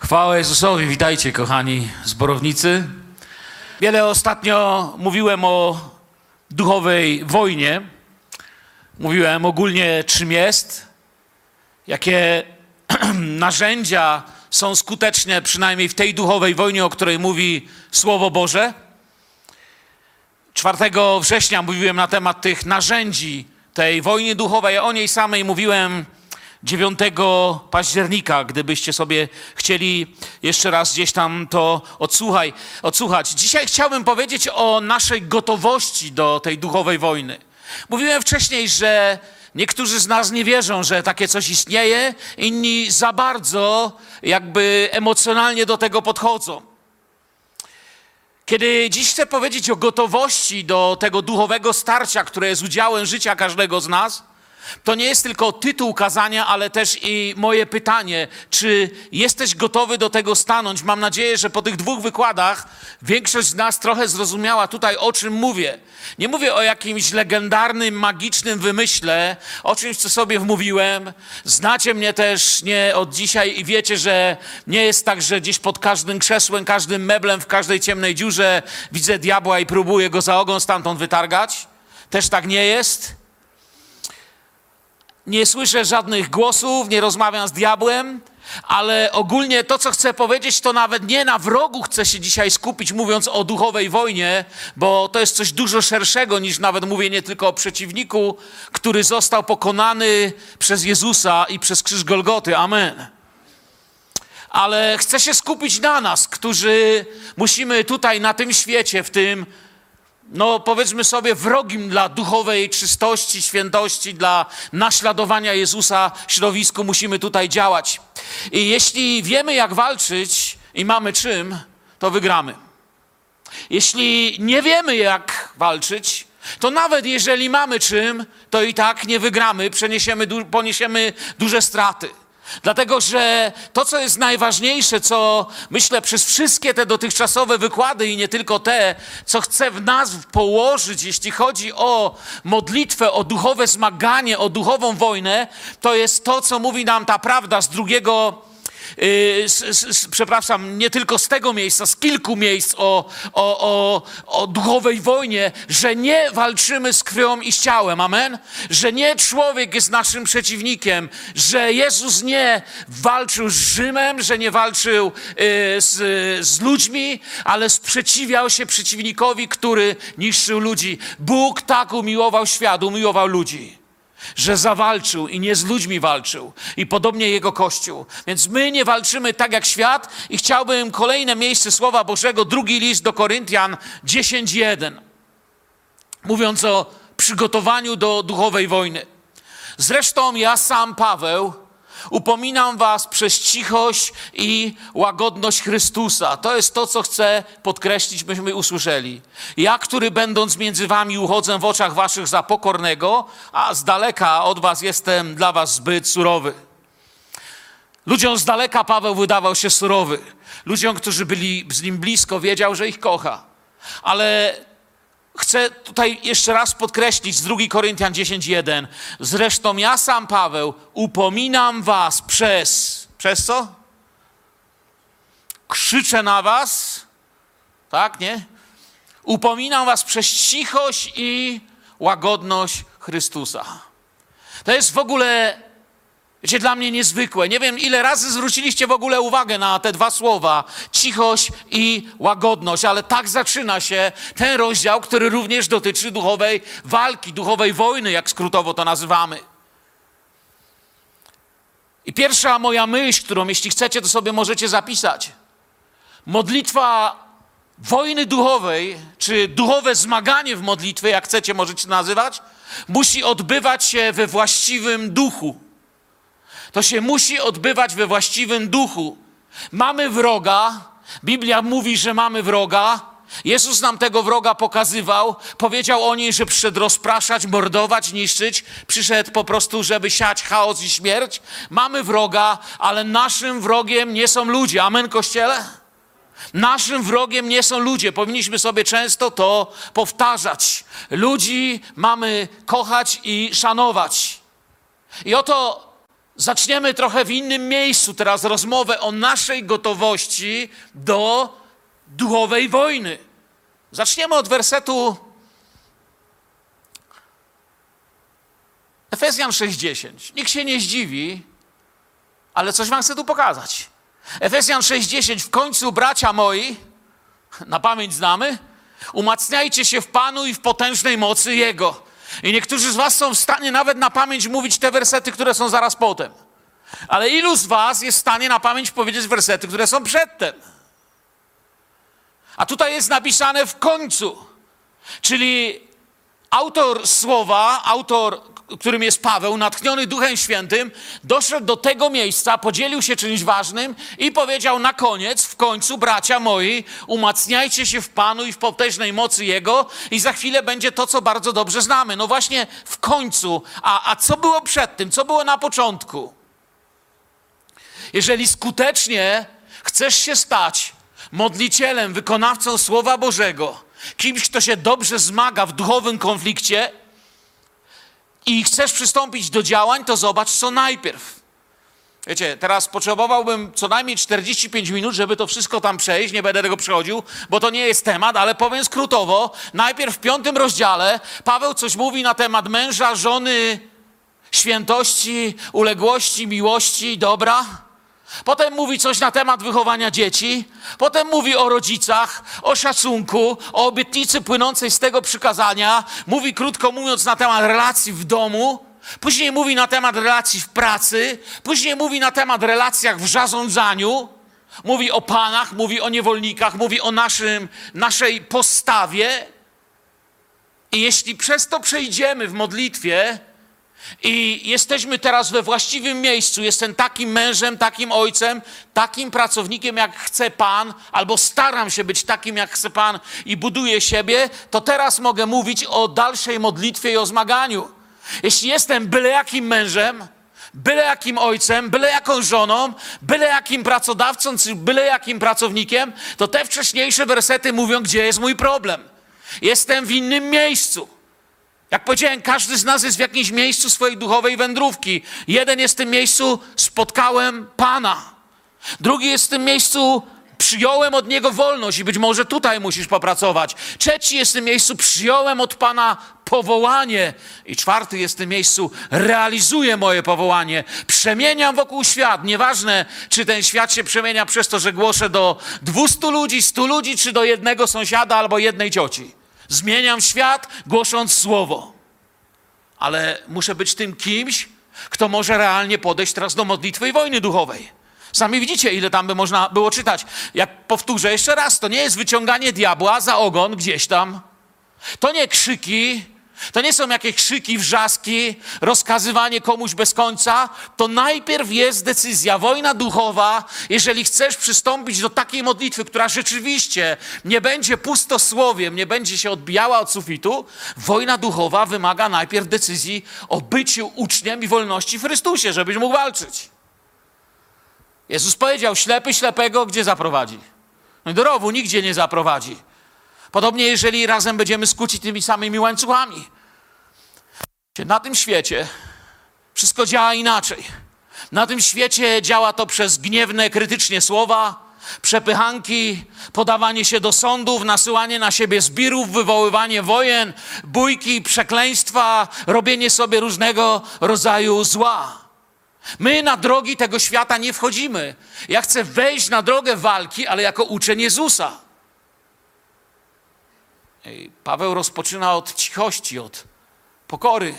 Chwała Jezusowi, witajcie kochani zborownicy. Wiele ostatnio mówiłem o duchowej wojnie. Mówiłem ogólnie czym jest, jakie narzędzia są skuteczne przynajmniej w tej duchowej wojnie, o której mówi Słowo Boże. 4 września mówiłem na temat tych narzędzi tej wojny duchowej, o niej samej mówiłem 9 października, gdybyście sobie chcieli jeszcze raz gdzieś tam to odsłuchaj, odsłuchać. Dzisiaj chciałbym powiedzieć o naszej gotowości do tej duchowej wojny. Mówiłem wcześniej, że niektórzy z nas nie wierzą, że takie coś istnieje, inni za bardzo jakby emocjonalnie do tego podchodzą. Kiedy dziś chcę powiedzieć o gotowości do tego duchowego starcia, które jest udziałem życia każdego z nas, to nie jest tylko tytuł kazania, ale też i moje pytanie, czy jesteś gotowy do tego stanąć? Mam nadzieję, że po tych dwóch wykładach większość z nas trochę zrozumiała tutaj, o czym mówię. Nie mówię o jakimś legendarnym, magicznym wymyśle, o czymś, co sobie wmówiłem. Znacie mnie też nie od dzisiaj i wiecie, że nie jest tak, że gdzieś pod każdym krzesłem, każdym meblem, w każdej ciemnej dziurze widzę diabła i próbuję go za ogon stamtąd wytargać. Też tak nie jest nie słyszę żadnych głosów, nie rozmawiam z diabłem, ale ogólnie to, co chcę powiedzieć, to nawet nie na wrogu chcę się dzisiaj skupić, mówiąc o duchowej wojnie, bo to jest coś dużo szerszego niż nawet mówienie tylko o przeciwniku, który został pokonany przez Jezusa i przez krzyż Golgoty. Amen. Ale chcę się skupić na nas, którzy musimy tutaj na tym świecie, w tym no powiedzmy sobie, wrogim dla duchowej czystości, świętości, dla naśladowania Jezusa środowisku musimy tutaj działać. I jeśli wiemy, jak walczyć i mamy czym, to wygramy. Jeśli nie wiemy, jak walczyć, to nawet jeżeli mamy czym, to i tak nie wygramy, przeniesiemy, poniesiemy duże straty. Dlatego, że to, co jest najważniejsze, co myślę przez wszystkie te dotychczasowe wykłady i nie tylko te, co chcę w nas położyć, jeśli chodzi o modlitwę, o duchowe zmaganie, o duchową wojnę, to jest to, co mówi nam ta prawda z drugiego Yy, przepraszam, nie tylko z tego miejsca, z kilku miejsc o, o, o, o duchowej wojnie, że nie walczymy z krwią i z ciałem, amen? Że nie człowiek jest naszym przeciwnikiem, że Jezus nie walczył z Rzymem, że nie walczył yy, z, z ludźmi, ale sprzeciwiał się przeciwnikowi, który niszczył ludzi. Bóg tak umiłował świat, umiłował ludzi że zawalczył i nie z ludźmi walczył. I podobnie jego Kościół. Więc my nie walczymy tak jak świat i chciałbym kolejne miejsce Słowa Bożego, drugi list do Koryntian 10.1. Mówiąc o przygotowaniu do duchowej wojny. Zresztą ja sam, Paweł, Upominam Was przez cichość i łagodność Chrystusa. To jest to, co chcę podkreślić, byśmy usłyszeli. Ja, który będąc między Wami uchodzę w oczach Waszych za pokornego, a z daleka od Was jestem dla Was zbyt surowy. Ludziom z daleka Paweł wydawał się surowy. Ludziom, którzy byli z nim blisko, wiedział, że ich kocha. Ale Chcę tutaj jeszcze raz podkreślić z 2 Koryntian 10:1. Zresztą ja sam Paweł upominam was przez przez co? Krzyczę na was. Tak, nie? Upominam was przez cichość i łagodność Chrystusa. To jest w ogóle Wiecie, dla mnie niezwykłe. Nie wiem, ile razy zwróciliście w ogóle uwagę na te dwa słowa: cichość i łagodność, ale tak zaczyna się ten rozdział, który również dotyczy duchowej walki, duchowej wojny, jak skrótowo to nazywamy. I pierwsza moja myśl, którą jeśli chcecie, to sobie możecie zapisać. Modlitwa wojny duchowej, czy duchowe zmaganie w modlitwie, jak chcecie, możecie nazywać, musi odbywać się we właściwym duchu. To się musi odbywać we właściwym duchu. Mamy wroga, Biblia mówi, że mamy wroga. Jezus nam tego wroga pokazywał, powiedział o niej, że przyszedł rozpraszać, mordować, niszczyć, przyszedł po prostu, żeby siać chaos i śmierć. Mamy wroga, ale naszym wrogiem nie są ludzie. Amen, kościele? Naszym wrogiem nie są ludzie. Powinniśmy sobie często to powtarzać. Ludzi mamy kochać i szanować. I oto zaczniemy trochę w innym miejscu teraz rozmowę o naszej gotowości do duchowej wojny. Zaczniemy od wersetu Efezjan 6:10. Nikt się nie zdziwi, ale coś wam chcę tu pokazać. Efezjan 6:10 w końcu bracia moi, na pamięć znamy, umacniajcie się w Panu i w potężnej mocy Jego. I niektórzy z was są w stanie nawet na pamięć mówić te wersety, które są zaraz potem. Ale ilu z was jest w stanie na pamięć powiedzieć wersety, które są przedtem? A tutaj jest napisane w końcu. Czyli autor słowa, autor, którym jest Paweł, natchniony Duchem Świętym, doszedł do tego miejsca, podzielił się czymś ważnym i powiedział na koniec, w końcu, bracia moi, umacniajcie się w Panu i w potężnej mocy Jego i za chwilę będzie to, co bardzo dobrze znamy. No właśnie w końcu. A, a co było przed tym? Co było na początku? Jeżeli skutecznie chcesz się stać modlicielem, wykonawcą Słowa Bożego, kimś, kto się dobrze zmaga w duchowym konflikcie i chcesz przystąpić do działań, to zobacz, co najpierw. Wiecie, teraz potrzebowałbym co najmniej 45 minut, żeby to wszystko tam przejść. Nie będę tego przechodził, bo to nie jest temat, ale powiem skrótowo. Najpierw w piątym rozdziale Paweł coś mówi na temat męża, żony, świętości, uległości, miłości, dobra. Potem mówi coś na temat wychowania dzieci. Potem mówi o rodzicach, o szacunku, o obietnicy płynącej z tego przykazania. Mówi, krótko mówiąc, na temat relacji w domu. Później mówi na temat relacji w pracy. Później mówi na temat relacjach w zarządzaniu. Mówi o panach, mówi o niewolnikach, mówi o naszym, naszej postawie. I jeśli przez to przejdziemy w modlitwie, i jesteśmy teraz we właściwym miejscu. Jestem takim mężem, takim ojcem, takim pracownikiem, jak chce Pan, albo staram się być takim, jak chce Pan i buduję siebie, to teraz mogę mówić o dalszej modlitwie i o zmaganiu. Jeśli jestem byle jakim mężem, byle jakim ojcem, byle jaką żoną, byle jakim pracodawcą, czy byle jakim pracownikiem, to te wcześniejsze wersety mówią, gdzie jest mój problem. Jestem w innym miejscu. Jak powiedziałem, każdy z nas jest w jakimś miejscu swojej duchowej wędrówki. Jeden jest w tym miejscu, spotkałem Pana. Drugi jest w tym miejscu, przyjąłem od Niego wolność i być może tutaj musisz popracować. Trzeci jest w tym miejscu, przyjąłem od Pana powołanie. I czwarty jest w tym miejscu, realizuję moje powołanie. Przemieniam wokół świat. Nieważne, czy ten świat się przemienia przez to, że głoszę do 200 ludzi, 100 ludzi, czy do jednego sąsiada albo jednej cioci. Zmieniam świat, głosząc słowo. Ale muszę być tym kimś, kto może realnie podejść teraz do modlitwy i wojny duchowej. Sami widzicie, ile tam by można było czytać. Jak powtórzę jeszcze raz, to nie jest wyciąganie diabła za ogon gdzieś tam. To nie krzyki, to nie są jakieś krzyki, wrzaski, rozkazywanie komuś bez końca. To najpierw jest decyzja, wojna duchowa. Jeżeli chcesz przystąpić do takiej modlitwy, która rzeczywiście nie będzie pustosłowiem, nie będzie się odbijała od sufitu, wojna duchowa wymaga najpierw decyzji o byciu uczniem i wolności w Chrystusie, żebyś mógł walczyć. Jezus powiedział, ślepy ślepego gdzie zaprowadzi? No do rowu nigdzie nie zaprowadzi. Podobnie, jeżeli razem będziemy skuci tymi samymi łańcuchami. Na tym świecie wszystko działa inaczej. Na tym świecie działa to przez gniewne, krytycznie słowa, przepychanki, podawanie się do sądów, nasyłanie na siebie zbirów, wywoływanie wojen, bójki, przekleństwa, robienie sobie różnego rodzaju zła. My na drogi tego świata nie wchodzimy. Ja chcę wejść na drogę walki, ale jako uczeń Jezusa. Paweł rozpoczyna od cichości, od pokory,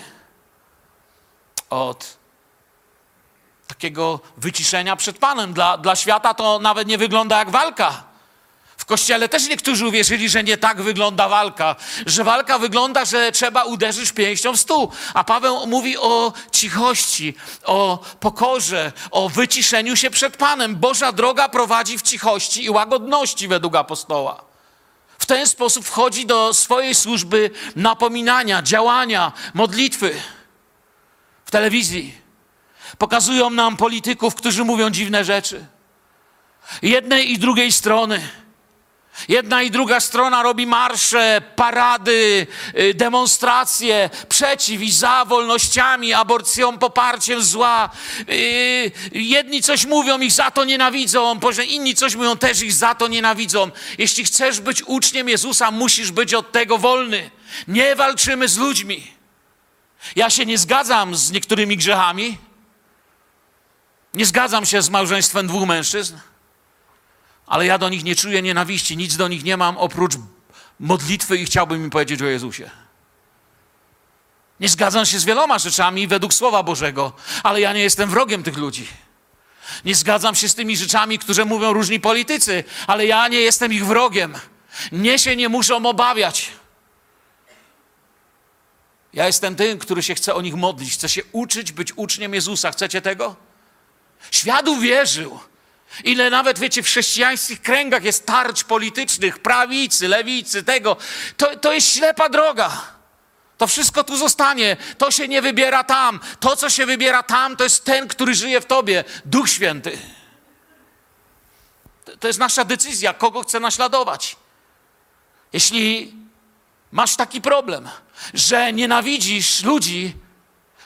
od takiego wyciszenia przed Panem. Dla, dla świata to nawet nie wygląda jak walka. W kościele też niektórzy uwierzyli, że nie tak wygląda walka, że walka wygląda, że trzeba uderzyć pięścią w stół. A Paweł mówi o cichości, o pokorze, o wyciszeniu się przed Panem. Boża droga prowadzi w cichości i łagodności według apostoła. W ten sposób wchodzi do swojej służby napominania, działania, modlitwy. W telewizji pokazują nam polityków, którzy mówią dziwne rzeczy. Jednej i drugiej strony. Jedna i druga strona robi marsze, parady, y, demonstracje przeciw i za wolnościami, aborcją, poparciem zła. Y, jedni coś mówią, ich za to nienawidzą, Boże, inni coś mówią, też ich za to nienawidzą. Jeśli chcesz być uczniem Jezusa, musisz być od tego wolny. Nie walczymy z ludźmi. Ja się nie zgadzam z niektórymi grzechami. Nie zgadzam się z małżeństwem dwóch mężczyzn ale ja do nich nie czuję nienawiści, nic do nich nie mam oprócz modlitwy i chciałbym im powiedzieć o Jezusie. Nie zgadzam się z wieloma rzeczami według Słowa Bożego, ale ja nie jestem wrogiem tych ludzi. Nie zgadzam się z tymi rzeczami, które mówią różni politycy, ale ja nie jestem ich wrogiem. Nie się nie muszą obawiać. Ja jestem tym, który się chce o nich modlić, chce się uczyć być uczniem Jezusa. Chcecie tego? Świat uwierzył, Ile nawet, wiecie, w chrześcijańskich kręgach jest tarcz politycznych, prawicy, lewicy, tego. To, to jest ślepa droga. To wszystko tu zostanie. To się nie wybiera tam. To, co się wybiera tam, to jest ten, który żyje w tobie. Duch Święty. To jest nasza decyzja, kogo chcę naśladować. Jeśli masz taki problem, że nienawidzisz ludzi,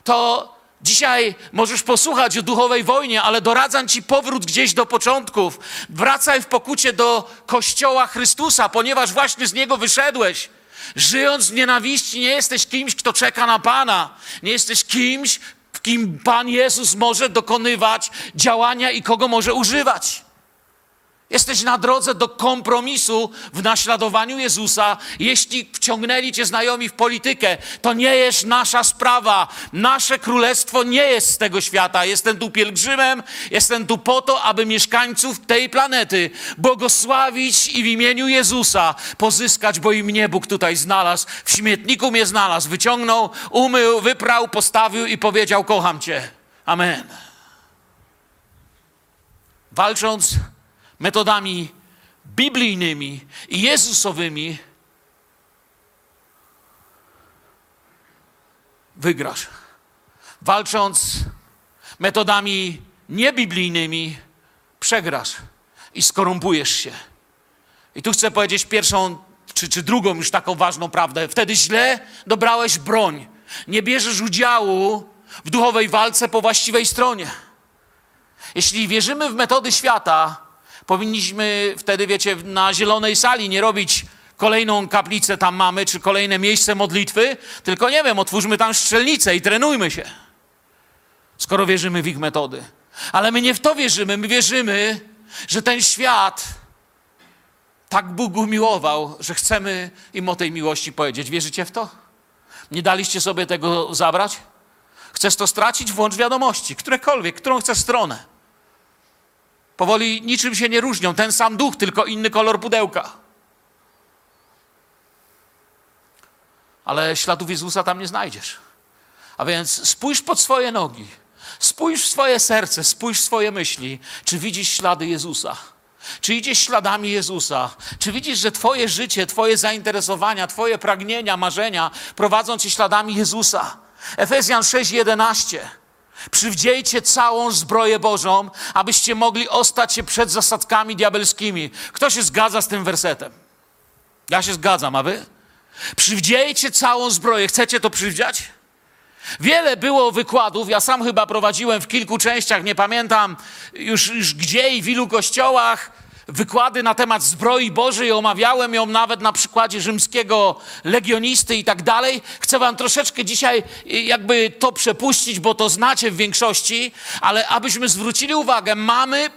to Dzisiaj możesz posłuchać o duchowej wojnie, ale doradzam ci powrót gdzieś do początków. Wracaj w pokucie do Kościoła Chrystusa, ponieważ właśnie z niego wyszedłeś. Żyjąc w nienawiści, nie jesteś kimś, kto czeka na Pana. Nie jesteś kimś, w kim Pan Jezus może dokonywać działania i kogo może używać. Jesteś na drodze do kompromisu w naśladowaniu Jezusa. Jeśli wciągnęli cię znajomi w politykę, to nie jest nasza sprawa. Nasze królestwo nie jest z tego świata. Jestem tu pielgrzymem, jestem tu po to, aby mieszkańców tej planety błogosławić i w imieniu Jezusa pozyskać, bo i mnie Bóg tutaj znalazł. W śmietniku mnie znalazł. Wyciągnął, umył, wyprał, postawił i powiedział: Kocham cię. Amen. Walcząc metodami biblijnymi i Jezusowymi, wygrasz. Walcząc metodami niebiblijnymi, przegrasz i skorumpujesz się. I tu chcę powiedzieć pierwszą czy, czy drugą już taką ważną prawdę. Wtedy źle dobrałeś broń. Nie bierzesz udziału w duchowej walce po właściwej stronie. Jeśli wierzymy w metody świata, powinniśmy wtedy, wiecie, na zielonej sali nie robić kolejną kaplicę tam mamy, czy kolejne miejsce modlitwy, tylko nie wiem, otwórzmy tam strzelnicę i trenujmy się. Skoro wierzymy w ich metody. Ale my nie w to wierzymy, my wierzymy, że ten świat tak Bóg umiłował, że chcemy im o tej miłości powiedzieć. Wierzycie w to? Nie daliście sobie tego zabrać? Chcesz to stracić? Włącz wiadomości, którekolwiek, którą chcesz stronę. Powoli niczym się nie różnią. Ten sam duch, tylko inny kolor pudełka. Ale śladów Jezusa tam nie znajdziesz. A więc spójrz pod swoje nogi, spójrz w swoje serce, spójrz w swoje myśli, czy widzisz ślady Jezusa. Czy idziesz śladami Jezusa? Czy widzisz, że Twoje życie, Twoje zainteresowania, Twoje pragnienia, marzenia prowadzą Cię śladami Jezusa? Efezjan 6:11. Przywdziejcie całą zbroję Bożą, abyście mogli ostać się przed zasadkami diabelskimi. Kto się zgadza z tym wersetem? Ja się zgadzam, a wy? Przywdziejcie całą zbroję. Chcecie to przywdziać? Wiele było wykładów, ja sam chyba prowadziłem w kilku częściach, nie pamiętam już, już gdzie i w ilu kościołach, wykłady na temat zbroi Bożej, omawiałem ją nawet na przykładzie rzymskiego legionisty i tak dalej. Chcę wam troszeczkę dzisiaj y, jakby to przepuścić, bo to znacie w większości, ale abyśmy zwrócili uwagę, mamy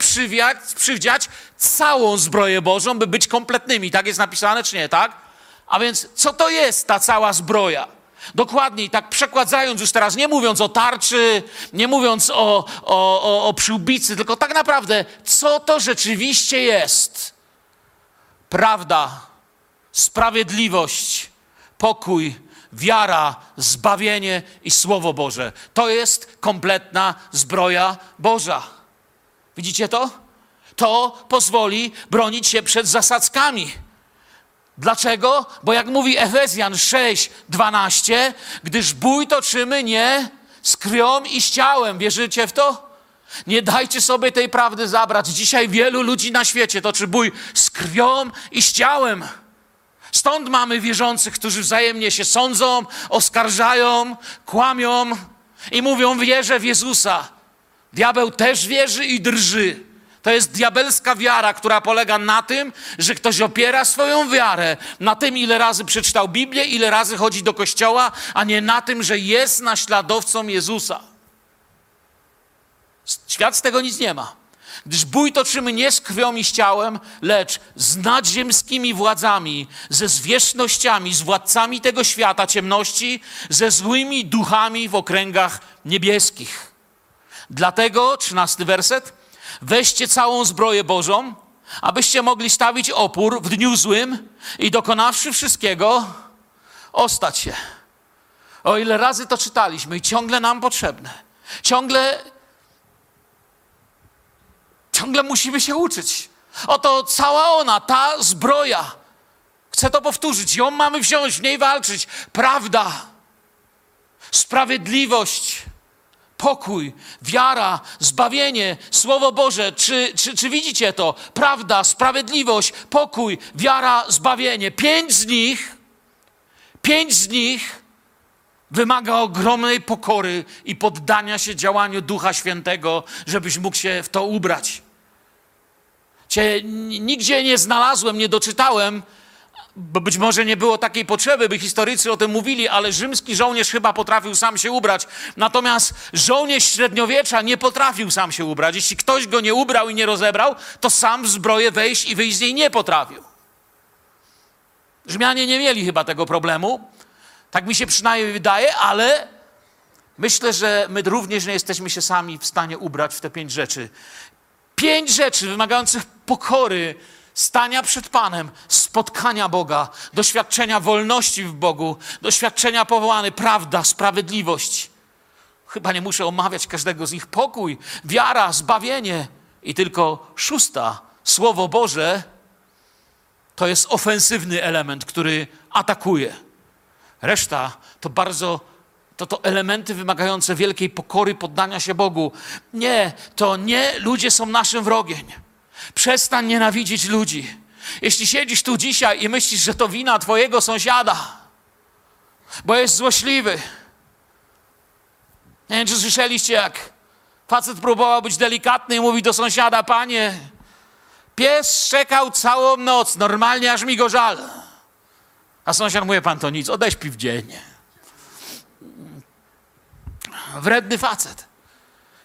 przywdziać całą zbroję Bożą, by być kompletnymi. Tak jest napisane, czy nie, tak? A więc co to jest ta cała zbroja? Dokładniej, tak przekładając już teraz, nie mówiąc o tarczy, nie mówiąc o, o, o, o przyłbicy, tylko tak naprawdę, co to rzeczywiście jest? Prawda, sprawiedliwość, pokój, wiara, zbawienie i Słowo Boże. To jest kompletna zbroja Boża. Widzicie to? To pozwoli bronić się przed zasadzkami Dlaczego? Bo jak mówi Efezjan 6, 12, gdyż bój toczymy nie z krwią i z ciałem. Wierzycie w to? Nie dajcie sobie tej prawdy zabrać. Dzisiaj wielu ludzi na świecie toczy bój z krwią i z ciałem. Stąd mamy wierzących, którzy wzajemnie się sądzą, oskarżają, kłamią i mówią: Wierzę w Jezusa. Diabeł też wierzy i drży. To jest diabelska wiara, która polega na tym, że ktoś opiera swoją wiarę na tym, ile razy przeczytał Biblię, ile razy chodzi do kościoła, a nie na tym, że jest naśladowcą Jezusa. Świat z tego nic nie ma. Gdyż bój toczymy nie z krwią i z ciałem, lecz z nadziemskimi władzami, ze zwierzchnościami, z władcami tego świata ciemności, ze złymi duchami w okręgach niebieskich. Dlatego, trzynasty werset, weźcie całą zbroję Bożą, abyście mogli stawić opór w dniu złym i dokonawszy wszystkiego, ostać się. O ile razy to czytaliśmy i ciągle nam potrzebne. Ciągle Ciągle musimy się uczyć. Oto cała ona, ta zbroja. Chcę to powtórzyć. Ją mamy wziąć, w niej walczyć. Prawda, sprawiedliwość, pokój, wiara, zbawienie, Słowo Boże. Czy, czy, czy widzicie to? Prawda, sprawiedliwość, pokój, wiara, zbawienie. Pięć z nich, pięć z nich wymaga ogromnej pokory i poddania się działaniu Ducha Świętego, żebyś mógł się w to ubrać. Cię nigdzie nie znalazłem, nie doczytałem, bo być może nie było takiej potrzeby, by historycy o tym mówili, ale rzymski żołnierz chyba potrafił sam się ubrać. Natomiast żołnierz średniowiecza nie potrafił sam się ubrać. Jeśli ktoś go nie ubrał i nie rozebrał, to sam w zbroję wejść i wyjść z niej nie potrafił. Rzymianie nie mieli chyba tego problemu. Tak mi się przynajmniej wydaje, ale myślę, że my również nie jesteśmy się sami w stanie ubrać w te pięć rzeczy. Pięć rzeczy wymagających pokory, stania przed Panem, spotkania Boga, doświadczenia wolności w Bogu, doświadczenia powołany, prawda, sprawiedliwość. Chyba nie muszę omawiać każdego z nich. Pokój, wiara, zbawienie. I tylko szósta, Słowo Boże, to jest ofensywny element, który atakuje. Reszta to bardzo to to elementy wymagające wielkiej pokory, poddania się Bogu. Nie, to nie ludzie są naszym wrogiem. Przestań nienawidzić ludzi. Jeśli siedzisz tu dzisiaj i myślisz, że to wina twojego sąsiada, bo jest złośliwy. Nie wiem, czy słyszeliście, jak facet próbował być delikatny i mówi do sąsiada, panie, pies szczekał całą noc, normalnie aż mi go żal. A sąsiad mówi, pan to nic, odeśpi w dzień. Wredny facet.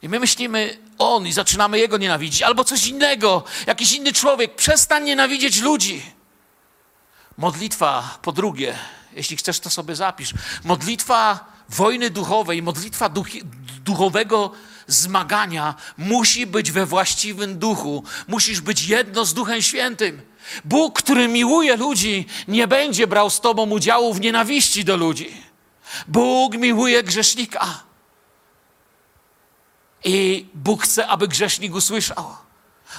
I my myślimy, on i zaczynamy jego nienawidzić, albo coś innego, jakiś inny człowiek. Przestań nienawidzieć ludzi. Modlitwa, po drugie, jeśli chcesz, to sobie zapisz. Modlitwa wojny duchowej, modlitwa duchi, duchowego zmagania musi być we właściwym duchu. Musisz być jedno z Duchem Świętym. Bóg, który miłuje ludzi, nie będzie brał z tobą udziału w nienawiści do ludzi. Bóg miłuje grzesznika. I Bóg chce, aby grzesznik usłyszał.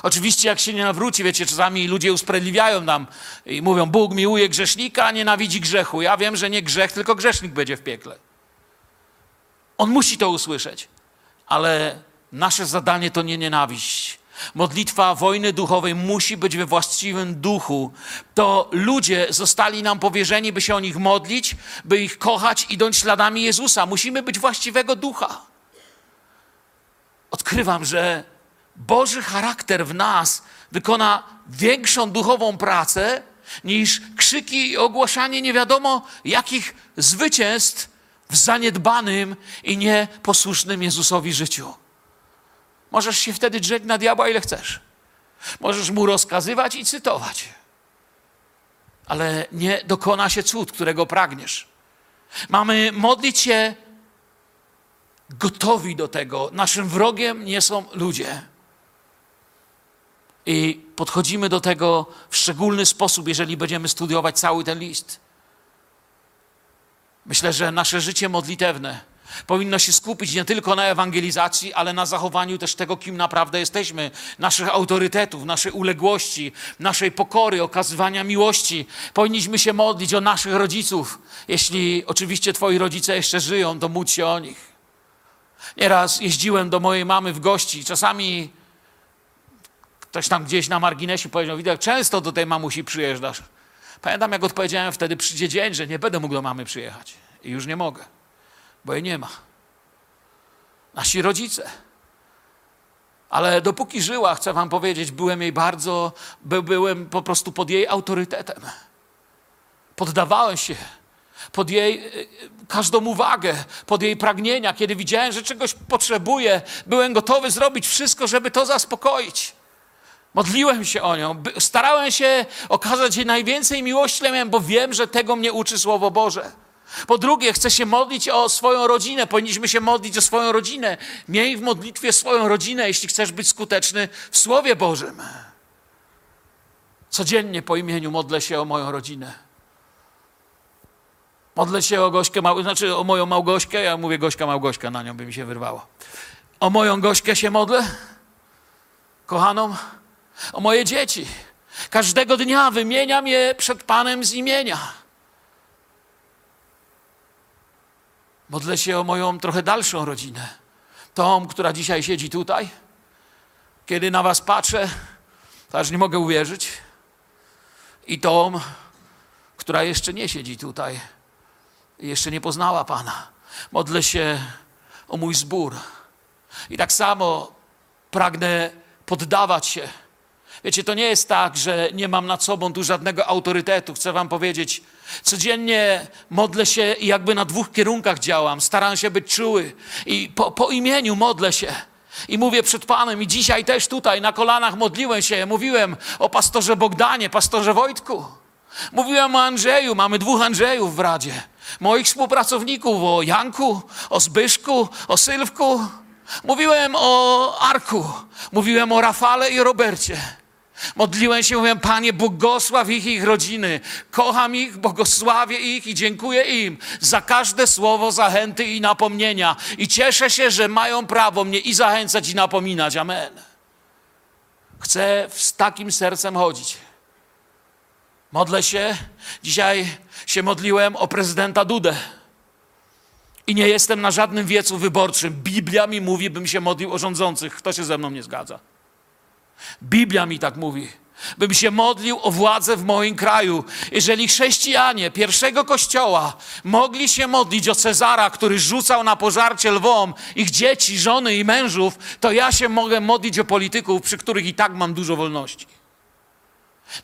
Oczywiście, jak się nie nawróci, wiecie, czasami ludzie usprawiedliwiają nam i mówią: Bóg miłuje grzesznika, a nienawidzi grzechu. Ja wiem, że nie grzech, tylko grzesznik będzie w piekle. On musi to usłyszeć, ale nasze zadanie to nie nienawiść. Modlitwa wojny duchowej musi być we właściwym duchu. To ludzie zostali nam powierzeni, by się o nich modlić, by ich kochać, idąc śladami Jezusa. Musimy być właściwego ducha odkrywam, że Boży charakter w nas wykona większą duchową pracę niż krzyki i ogłaszanie nie wiadomo jakich zwycięstw w zaniedbanym i nieposłusznym Jezusowi życiu. Możesz się wtedy drzeć na diabła ile chcesz. Możesz mu rozkazywać i cytować. Ale nie dokona się cud, którego pragniesz. Mamy modlić się gotowi do tego. Naszym wrogiem nie są ludzie. I podchodzimy do tego w szczególny sposób, jeżeli będziemy studiować cały ten list. Myślę, że nasze życie modlitewne powinno się skupić nie tylko na ewangelizacji, ale na zachowaniu też tego, kim naprawdę jesteśmy, naszych autorytetów, naszej uległości, naszej pokory, okazywania miłości. Powinniśmy się modlić o naszych rodziców. Jeśli oczywiście Twoi rodzice jeszcze żyją, to módl się o nich. Nieraz jeździłem do mojej mamy w gości. Czasami ktoś tam gdzieś na marginesie powiedział, widać, często do tej mamusi przyjeżdżasz. Pamiętam, jak odpowiedziałem wtedy, przyjdzie dzień, że nie będę mógł do mamy przyjechać. I już nie mogę, bo jej nie ma. Nasi rodzice. Ale dopóki żyła, chcę wam powiedzieć, byłem jej bardzo, by, byłem po prostu pod jej autorytetem. Poddawałem się pod jej y, każdą uwagę, pod jej pragnienia. Kiedy widziałem, że czegoś potrzebuje, byłem gotowy zrobić wszystko, żeby to zaspokoić. Modliłem się o nią, starałem się okazać jej najwięcej miłości, miałem, bo wiem, że tego mnie uczy Słowo Boże. Po drugie, chcę się modlić o swoją rodzinę. Powinniśmy się modlić o swoją rodzinę. Miej w modlitwie swoją rodzinę, jeśli chcesz być skuteczny w Słowie Bożym. Codziennie po imieniu modlę się o moją rodzinę. Modlę się o Gośkę, znaczy o moją Małgośkę, ja mówię Gośka Małgośka, na nią by mi się wyrwało. O moją Gośkę się modlę, kochaną, o moje dzieci. Każdego dnia wymieniam je przed Panem z imienia. Modlę się o moją trochę dalszą rodzinę. Tą, która dzisiaj siedzi tutaj. Kiedy na Was patrzę, to aż nie mogę uwierzyć. I tą, która jeszcze nie siedzi tutaj jeszcze nie poznała Pana. Modlę się o mój zbór. I tak samo pragnę poddawać się. Wiecie, to nie jest tak, że nie mam nad sobą tu żadnego autorytetu. Chcę Wam powiedzieć, codziennie modlę się i jakby na dwóch kierunkach działam. Staram się być czuły i po, po imieniu modlę się. I mówię przed Panem, i dzisiaj też tutaj na kolanach modliłem się. Mówiłem o pastorze Bogdanie, pastorze Wojtku. Mówiłem o Andrzeju, mamy dwóch Andrzejów w Radzie. Moich współpracowników, o Janku, o Zbyszku, o Sylwku. Mówiłem o Arku, mówiłem o Rafale i Robercie. Modliłem się, mówiłem, Panie, błogosław ich i ich rodziny. Kocham ich, błogosławię ich i dziękuję im za każde słowo zachęty i napomnienia. I cieszę się, że mają prawo mnie i zachęcać, i napominać. Amen. Chcę z takim sercem chodzić. Modlę się. Dzisiaj się modliłem o prezydenta Dudę. I nie jestem na żadnym wiecu wyborczym. Biblia mi mówi, bym się modlił o rządzących. Kto się ze mną nie zgadza? Biblia mi tak mówi. Bym się modlił o władzę w moim kraju. Jeżeli chrześcijanie pierwszego kościoła mogli się modlić o Cezara, który rzucał na pożarcie lwom ich dzieci, żony i mężów, to ja się mogę modlić o polityków, przy których i tak mam dużo wolności.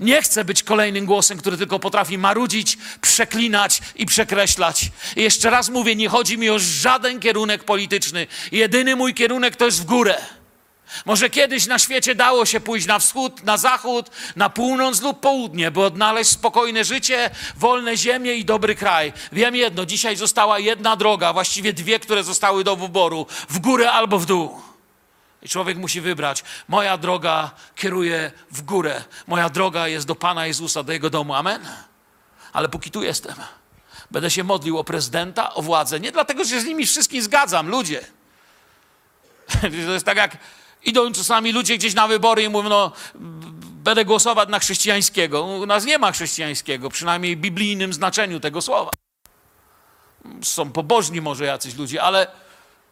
Nie chcę być kolejnym głosem, który tylko potrafi marudzić, przeklinać i przekreślać. I jeszcze raz mówię, nie chodzi mi o żaden kierunek polityczny. Jedyny mój kierunek to jest w górę. Może kiedyś na świecie dało się pójść na wschód, na zachód, na północ lub południe, by odnaleźć spokojne życie, wolne ziemię i dobry kraj. Wiem jedno, dzisiaj została jedna droga, właściwie dwie, które zostały do wyboru: w górę albo w dół. I człowiek musi wybrać. Moja droga kieruje w górę. Moja droga jest do Pana Jezusa, do Jego domu. Amen. Ale póki tu jestem, będę się modlił o prezydenta, o władzę. Nie dlatego, że się z nimi wszystkim zgadzam, ludzie. To jest tak jak idą czasami ludzie gdzieś na wybory i mówią, no będę głosować na chrześcijańskiego. U nas nie ma chrześcijańskiego, przynajmniej w biblijnym znaczeniu tego słowa. Są pobożni może jacyś ludzie, ale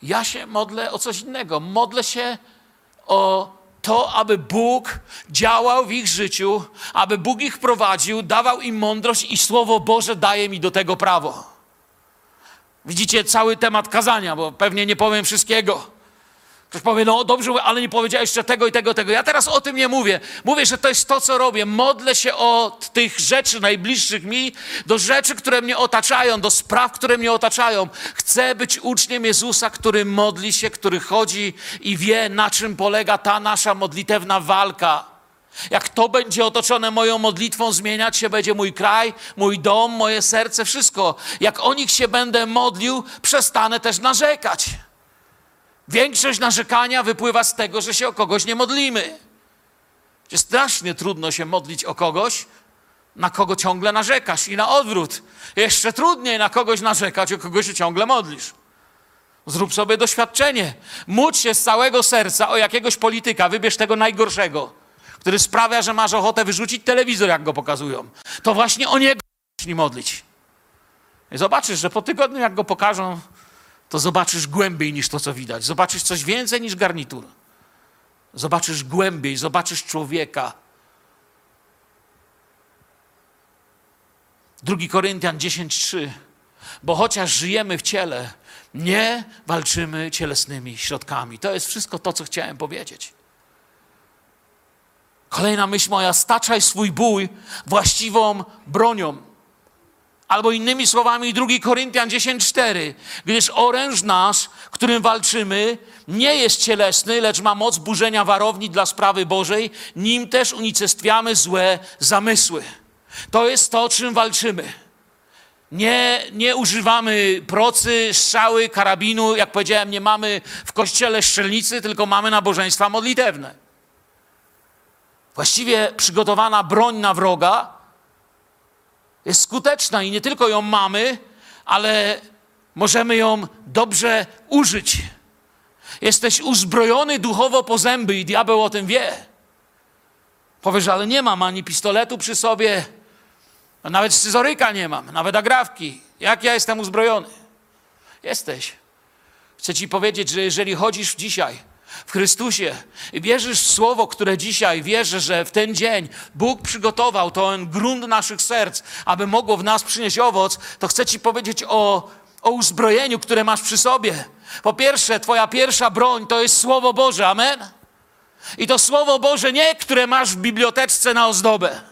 ja się modlę o coś innego. Modlę się o to, aby Bóg działał w ich życiu, aby Bóg ich prowadził, dawał im mądrość i Słowo Boże daje mi do tego prawo. Widzicie cały temat kazania, bo pewnie nie powiem wszystkiego. Ktoś powie, no dobrze, ale nie powiedziałeś jeszcze tego i tego, tego. Ja teraz o tym nie mówię. Mówię, że to jest to, co robię. Modlę się od tych rzeczy najbliższych mi, do rzeczy, które mnie otaczają, do spraw, które mnie otaczają. Chcę być uczniem Jezusa, który modli się, który chodzi i wie, na czym polega ta nasza modlitewna walka. Jak to będzie otoczone moją modlitwą, zmieniać się będzie mój kraj, mój dom, moje serce, wszystko. Jak o nich się będę modlił, przestanę też narzekać. Większość narzekania wypływa z tego, że się o kogoś nie modlimy. Jest strasznie trudno się modlić o kogoś, na kogo ciągle narzekasz i na odwrót. Jeszcze trudniej na kogoś narzekać, o kogo się ciągle modlisz. Zrób sobie doświadczenie. Módl się z całego serca o jakiegoś polityka, wybierz tego najgorszego, który sprawia, że masz ochotę wyrzucić telewizor, jak go pokazują. To właśnie o niego zacznij modlić. I zobaczysz, że po tygodniu, jak go pokażą, to zobaczysz głębiej niż to, co widać. Zobaczysz coś więcej niż garnitur. Zobaczysz głębiej, zobaczysz człowieka. 2 Koryntian 10:3. Bo chociaż żyjemy w ciele, nie walczymy cielesnymi środkami. To jest wszystko to, co chciałem powiedzieć. Kolejna myśl moja: staczaj swój bój właściwą bronią. Albo innymi słowami 2 Koryntian 10:4. Gdyż oręż nasz, którym walczymy, nie jest cielesny, lecz ma moc burzenia warowni dla sprawy Bożej, nim też unicestwiamy złe zamysły. To jest to, czym walczymy. Nie, nie używamy procy, strzały, karabinu. Jak powiedziałem, nie mamy w kościele strzelnicy, tylko mamy nabożeństwa modlitewne. Właściwie przygotowana broń na wroga jest skuteczna i nie tylko ją mamy, ale możemy ją dobrze użyć. Jesteś uzbrojony duchowo po zęby i diabeł o tym wie. Powiesz, ale nie mam ani pistoletu przy sobie, nawet scyzoryka nie mam, nawet agrawki. Jak ja jestem uzbrojony? Jesteś. Chcę ci powiedzieć, że jeżeli chodzisz dzisiaj w Chrystusie wierzysz w Słowo, które dzisiaj wierzę, że w ten dzień Bóg przygotował ten grunt naszych serc, aby mogło w nas przynieść owoc, to chcę ci powiedzieć o, o uzbrojeniu, które masz przy sobie. Po pierwsze, twoja pierwsza broń to jest Słowo Boże. Amen? I to Słowo Boże nie, które masz w biblioteczce na ozdobę.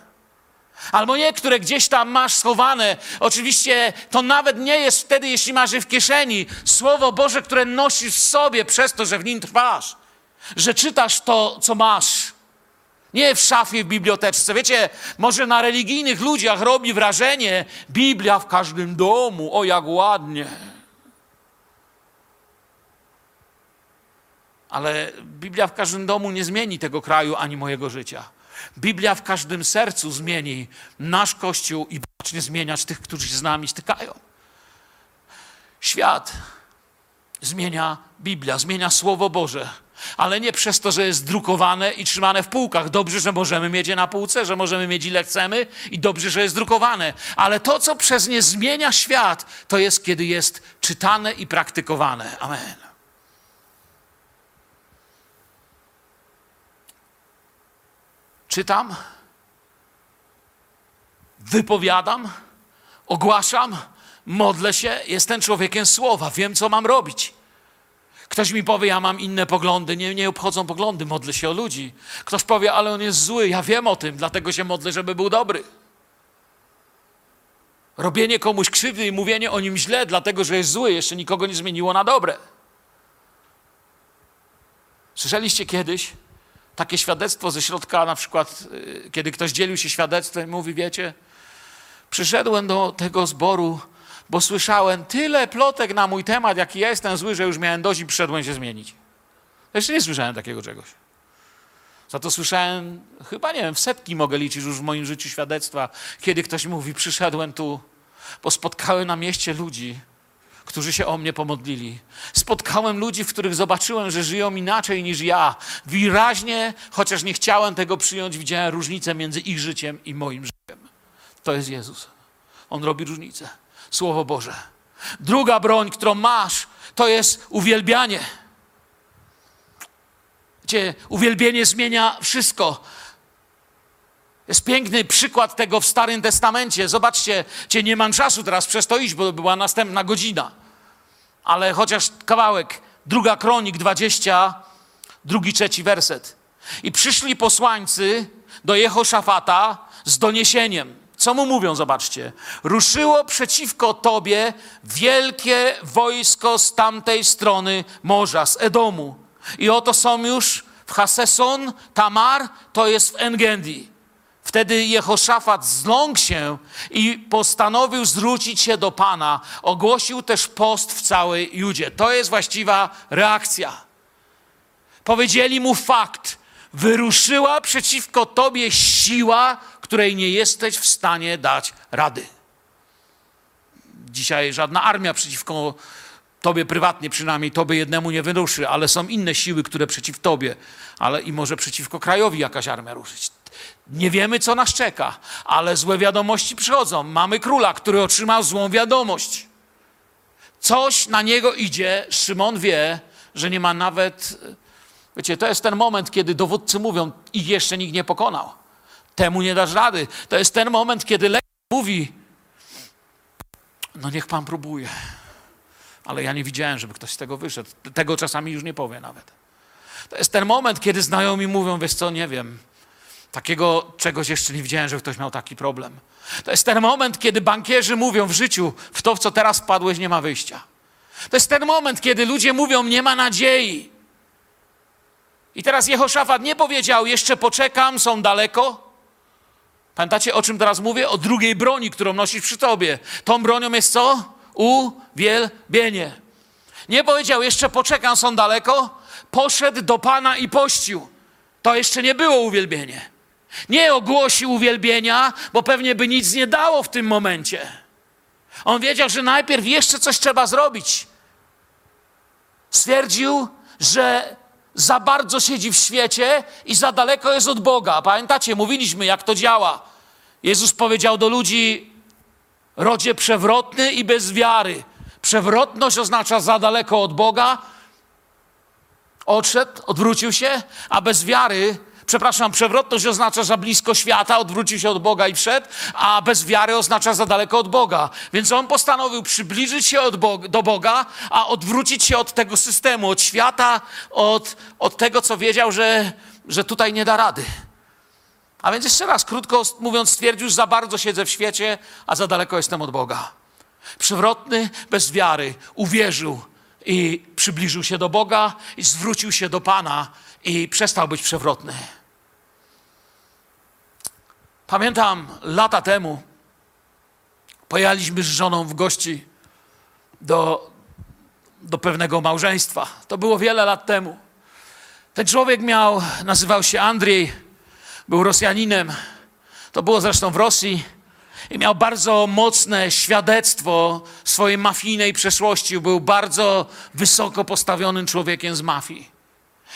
Albo nie, które gdzieś tam masz schowane. Oczywiście to nawet nie jest wtedy, jeśli masz je w kieszeni. Słowo Boże, które nosisz w sobie przez to, że w nim trwasz. Że czytasz to, co masz. Nie w szafie, w biblioteczce. Wiecie, może na religijnych ludziach robi wrażenie Biblia w każdym domu. O, jak ładnie. Ale Biblia w każdym domu nie zmieni tego kraju ani mojego życia. Biblia w każdym sercu zmieni nasz Kościół i zacznie zmieniać tych, którzy się z nami stykają. Świat zmienia Biblia, zmienia Słowo Boże, ale nie przez to, że jest drukowane i trzymane w półkach. Dobrze, że możemy mieć je na półce, że możemy mieć ile chcemy i dobrze, że jest drukowane. Ale to, co przez nie zmienia świat, to jest, kiedy jest czytane i praktykowane. Amen. Czytam, wypowiadam, ogłaszam, modlę się, jestem człowiekiem słowa, wiem, co mam robić. Ktoś mi powie, ja mam inne poglądy, nie, nie obchodzą poglądy, modlę się o ludzi. Ktoś powie, ale on jest zły, ja wiem o tym, dlatego się modlę, żeby był dobry. Robienie komuś krzywdy i mówienie o nim źle, dlatego że jest zły, jeszcze nikogo nie zmieniło na dobre. Słyszeliście kiedyś, takie świadectwo ze środka, na przykład, y, kiedy ktoś dzielił się świadectwem i mówi, wiecie, przyszedłem do tego zboru, bo słyszałem tyle plotek na mój temat, jaki ja jestem zły, że już miałem dość i przyszedłem się zmienić. Jeszcze nie słyszałem takiego czegoś. Za to słyszałem, chyba nie wiem, w setki mogę liczyć już w moim życiu świadectwa, kiedy ktoś mówi, przyszedłem tu, bo spotkałem na mieście ludzi, którzy się o mnie pomodlili. Spotkałem ludzi, w których zobaczyłem, że żyją inaczej niż ja. Wyraźnie, chociaż nie chciałem tego przyjąć, widziałem różnicę między ich życiem i moim życiem. To jest Jezus. On robi różnicę. Słowo Boże. Druga broń, którą masz, to jest uwielbianie. Gdzie uwielbienie zmienia wszystko. Jest piękny przykład tego w Starym Testamencie. Zobaczcie, cię nie mam czasu teraz przez to iść, bo była następna godzina. Ale chociaż kawałek, druga kronik 20, drugi, trzeci werset. I przyszli posłańcy do Jehoszafata z doniesieniem. Co mu mówią, zobaczcie. Ruszyło przeciwko tobie wielkie wojsko z tamtej strony morza, z Edomu. I oto są już w Haseson, Tamar, to jest w Engendi. Wtedy Jehoszafat zląkł się i postanowił zwrócić się do Pana. Ogłosił też post w całej Judzie. To jest właściwa reakcja. Powiedzieli mu fakt. Wyruszyła przeciwko tobie siła, której nie jesteś w stanie dać rady. Dzisiaj żadna armia przeciwko tobie prywatnie przynajmniej, tobie jednemu nie wyruszy, ale są inne siły, które przeciw tobie, ale i może przeciwko krajowi jakaś armia ruszyć. Nie wiemy, co nas czeka, ale złe wiadomości przychodzą. Mamy króla, który otrzymał złą wiadomość. Coś na niego idzie. Szymon wie, że nie ma nawet. Wiecie, to jest ten moment, kiedy dowódcy mówią, ich jeszcze nikt nie pokonał. Temu nie dasz rady. To jest ten moment, kiedy lektor mówi, no niech pan próbuje. Ale ja nie widziałem, żeby ktoś z tego wyszedł. Tego czasami już nie powie nawet. To jest ten moment, kiedy znajomi mówią, wiesz co, nie wiem, takiego czegoś jeszcze nie widziałem, że ktoś miał taki problem. To jest ten moment, kiedy bankierzy mówią w życiu, w to, w co teraz wpadłeś, nie ma wyjścia. To jest ten moment, kiedy ludzie mówią, nie ma nadziei. I teraz Jehoszafat nie powiedział, jeszcze poczekam, są daleko. Pamiętacie, o czym teraz mówię? O drugiej broni, którą nosisz przy tobie. Tą bronią jest co? Uwielbienie. Nie powiedział, jeszcze poczekam, są daleko. Poszedł do Pana i pościł. To jeszcze nie było uwielbienie. Nie ogłosił uwielbienia, bo pewnie by nic nie dało w tym momencie. On wiedział, że najpierw jeszcze coś trzeba zrobić. Stwierdził, że za bardzo siedzi w świecie i za daleko jest od Boga. Pamiętacie, mówiliśmy, jak to działa. Jezus powiedział do ludzi: rodzie przewrotny i bez wiary. Przewrotność oznacza za daleko od Boga, odszedł, odwrócił się, a bez wiary, przepraszam, przewrotność oznacza za blisko świata, odwrócił się od Boga i wszedł, a bez wiary oznacza za daleko od Boga. Więc on postanowił przybliżyć się do Boga, a odwrócić się od tego systemu, od świata, od, od tego, co wiedział, że, że tutaj nie da rady. A więc jeszcze raz, krótko mówiąc, stwierdził, że za bardzo siedzę w świecie, a za daleko jestem od Boga. Przewrotny, bez wiary, uwierzył i przybliżył się do Boga i zwrócił się do Pana i przestał być przewrotny. Pamiętam lata temu pojechaliśmy z żoną w gości do, do pewnego małżeństwa. To było wiele lat temu. Ten człowiek miał, nazywał się Andrzej, był Rosjaninem. To było zresztą w Rosji i miał bardzo mocne świadectwo swojej mafijnej przeszłości. Był bardzo wysoko postawionym człowiekiem z mafii.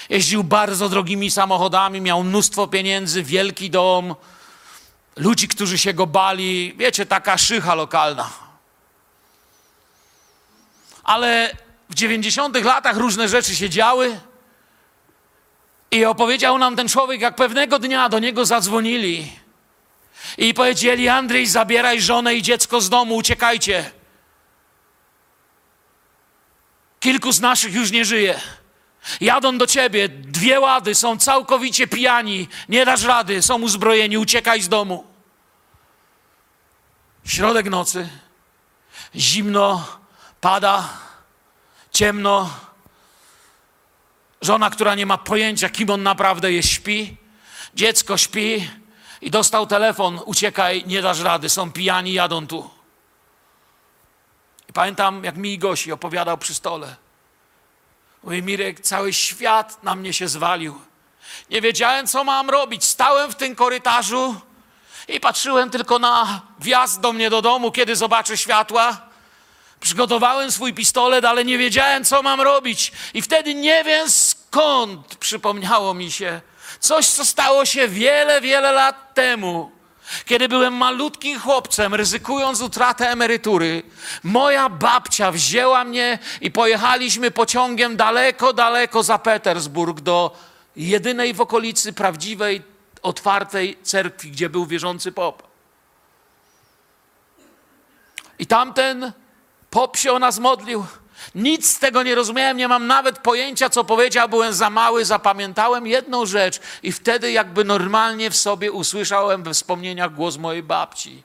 Jeździł bardzo drogimi samochodami, miał mnóstwo pieniędzy, wielki dom, ludzi, którzy się go bali. Wiecie, taka szycha lokalna. Ale w 90 latach różne rzeczy się działy. I opowiedział nam ten człowiek, jak pewnego dnia do niego zadzwonili i powiedzieli: Andrzej, zabieraj żonę i dziecko z domu, uciekajcie. Kilku z naszych już nie żyje. Jadą do ciebie, dwie łady, są całkowicie pijani, nie dasz rady, są uzbrojeni, uciekaj z domu. Środek nocy, zimno, pada, ciemno. Żona, która nie ma pojęcia, kim on naprawdę jest, śpi. Dziecko śpi i dostał telefon: uciekaj, nie dasz rady, są pijani, jadą tu. I pamiętam, jak mi Gosi opowiadał przy stole. Mówi, Mirek, cały świat na mnie się zwalił. Nie wiedziałem, co mam robić. Stałem w tym korytarzu i patrzyłem tylko na wjazd do mnie do domu, kiedy zobaczę światła. Przygotowałem swój pistolet, ale nie wiedziałem, co mam robić. I wtedy nie wiem skąd przypomniało mi się coś, co stało się wiele, wiele lat temu. Kiedy byłem malutkim chłopcem, ryzykując utratę emerytury, moja babcia wzięła mnie i pojechaliśmy pociągiem daleko, daleko za Petersburg do jedynej w okolicy prawdziwej, otwartej cerkwi, gdzie był wierzący pop. I tamten pop się o nas modlił. Nic z tego nie rozumiałem, nie mam nawet pojęcia, co powiedział, byłem za mały, zapamiętałem jedną rzecz i wtedy jakby normalnie w sobie usłyszałem we wspomnieniach głos mojej babci.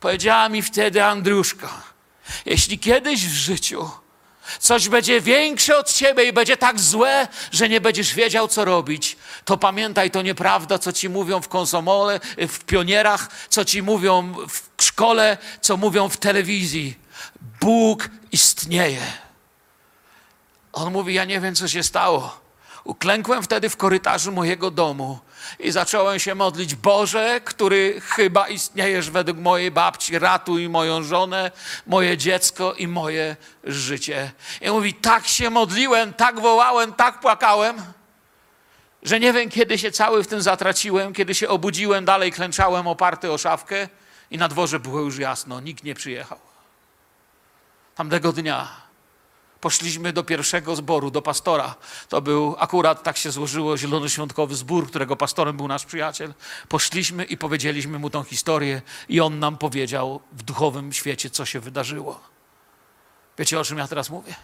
Powiedziała mi wtedy Andruszka, jeśli kiedyś w życiu coś będzie większe od ciebie i będzie tak złe, że nie będziesz wiedział, co robić, to pamiętaj, to nieprawda, co ci mówią w konsomole, w pionierach, co ci mówią w szkole, co mówią w telewizji. Bóg istnieje. On mówi: Ja nie wiem, co się stało. Uklękłem wtedy w korytarzu mojego domu i zacząłem się modlić: Boże, który chyba istniejesz według mojej babci, ratuj moją żonę, moje dziecko i moje życie. I mówi: Tak się modliłem, tak wołałem, tak płakałem, że nie wiem, kiedy się cały w tym zatraciłem, kiedy się obudziłem, dalej klęczałem oparty o szafkę i na dworze było już jasno, nikt nie przyjechał. Tamtego dnia poszliśmy do pierwszego zboru, do pastora. To był akurat, tak się złożyło, zielonoświątkowy zbór, którego pastorem był nasz przyjaciel. Poszliśmy i powiedzieliśmy mu tą historię i on nam powiedział w duchowym świecie, co się wydarzyło. Wiecie, o czym ja teraz mówię?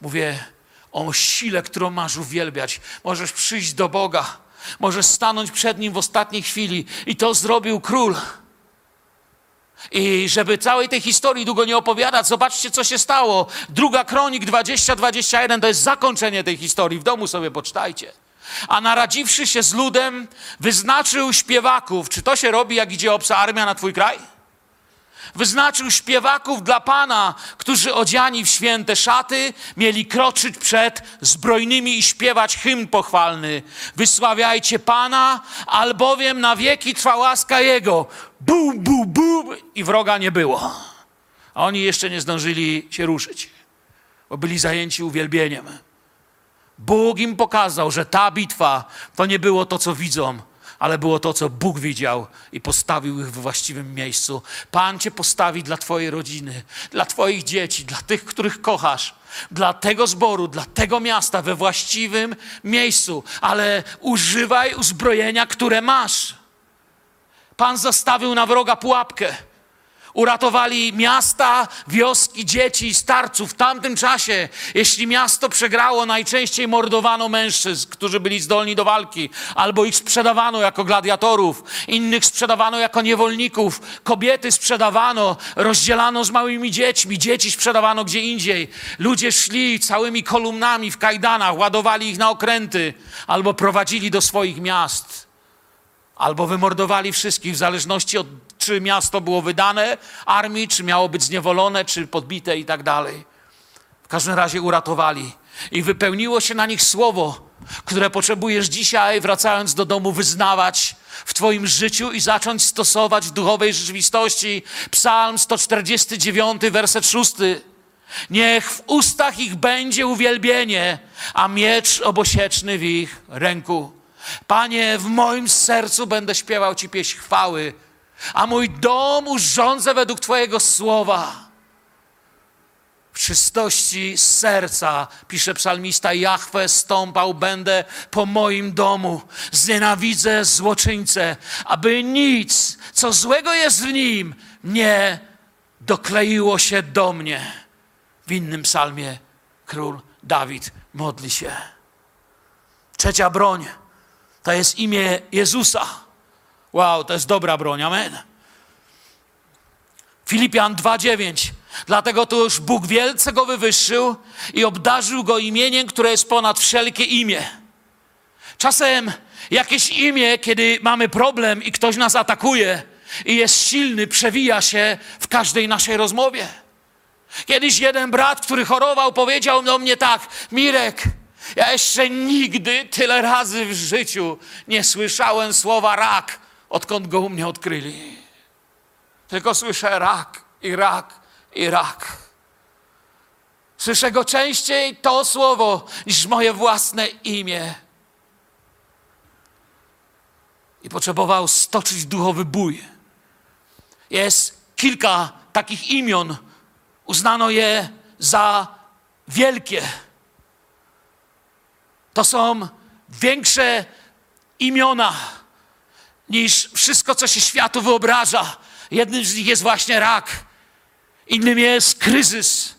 Mówię o sile, którą masz uwielbiać. Możesz przyjść do Boga, możesz stanąć przed Nim w ostatniej chwili i to zrobił król. I żeby całej tej historii długo nie opowiadać, zobaczcie, co się stało. Druga kronik 20-21 to jest zakończenie tej historii. W domu sobie poczytajcie. A naradziwszy się z ludem, wyznaczył śpiewaków. Czy to się robi, jak idzie obca armia na twój kraj? Wyznaczył śpiewaków dla Pana, którzy odziani w święte szaty mieli kroczyć przed zbrojnymi i śpiewać hymn pochwalny. Wysławiajcie Pana, albowiem na wieki trwa łaska Jego. Bum, bum, bum i wroga nie było. A oni jeszcze nie zdążyli się ruszyć, bo byli zajęci uwielbieniem. Bóg im pokazał, że ta bitwa to nie było to, co widzą, ale było to, co Bóg widział i postawił ich w właściwym miejscu. Pan Cię postawi dla Twojej rodziny, dla Twoich dzieci, dla tych, których kochasz, dla tego zboru, dla tego miasta we właściwym miejscu, ale używaj uzbrojenia, które masz. Pan zastawił na wroga pułapkę. Uratowali miasta, wioski, dzieci starców. W tamtym czasie, jeśli miasto przegrało, najczęściej mordowano mężczyzn, którzy byli zdolni do walki, albo ich sprzedawano jako gladiatorów, innych sprzedawano jako niewolników, kobiety sprzedawano, rozdzielano z małymi dziećmi, dzieci sprzedawano gdzie indziej. Ludzie szli całymi kolumnami w kajdanach, ładowali ich na okręty, albo prowadzili do swoich miast albo wymordowali wszystkich, w zależności od czy miasto było wydane armii, czy miało być zniewolone, czy podbite i tak dalej. W każdym razie uratowali. I wypełniło się na nich słowo, które potrzebujesz dzisiaj, wracając do domu, wyznawać w Twoim życiu i zacząć stosować w duchowej rzeczywistości. Psalm 149, werset 6. Niech w ustach ich będzie uwielbienie, a miecz obosieczny w ich ręku. Panie, w moim sercu będę śpiewał Ci pieśń chwały, a mój dom urządzę według Twojego słowa. W czystości serca, pisze psalmista, Jahwe stąpał będę po moim domu. Znienawidzę złoczyńcę, aby nic, co złego jest w nim, nie dokleiło się do mnie. W innym psalmie król Dawid modli się. Trzecia broń to jest imię Jezusa. Wow, to jest dobra broń, amen. Filipian 2:9. Dlatego to już Bóg wielce go wywyższył i obdarzył go imieniem, które jest ponad wszelkie imię. Czasem jakieś imię, kiedy mamy problem i ktoś nas atakuje i jest silny, przewija się w każdej naszej rozmowie. Kiedyś jeden brat, który chorował, powiedział do mnie tak: Mirek, ja jeszcze nigdy tyle razy w życiu nie słyszałem słowa rak, odkąd go u mnie odkryli. Tylko słyszę rak i rak i rak. Słyszę go częściej to słowo niż moje własne imię. I potrzebował stoczyć duchowy bój. Jest kilka takich imion. Uznano je za wielkie. To są większe imiona niż wszystko, co się światu wyobraża. Jednym z nich jest właśnie rak, innym jest kryzys.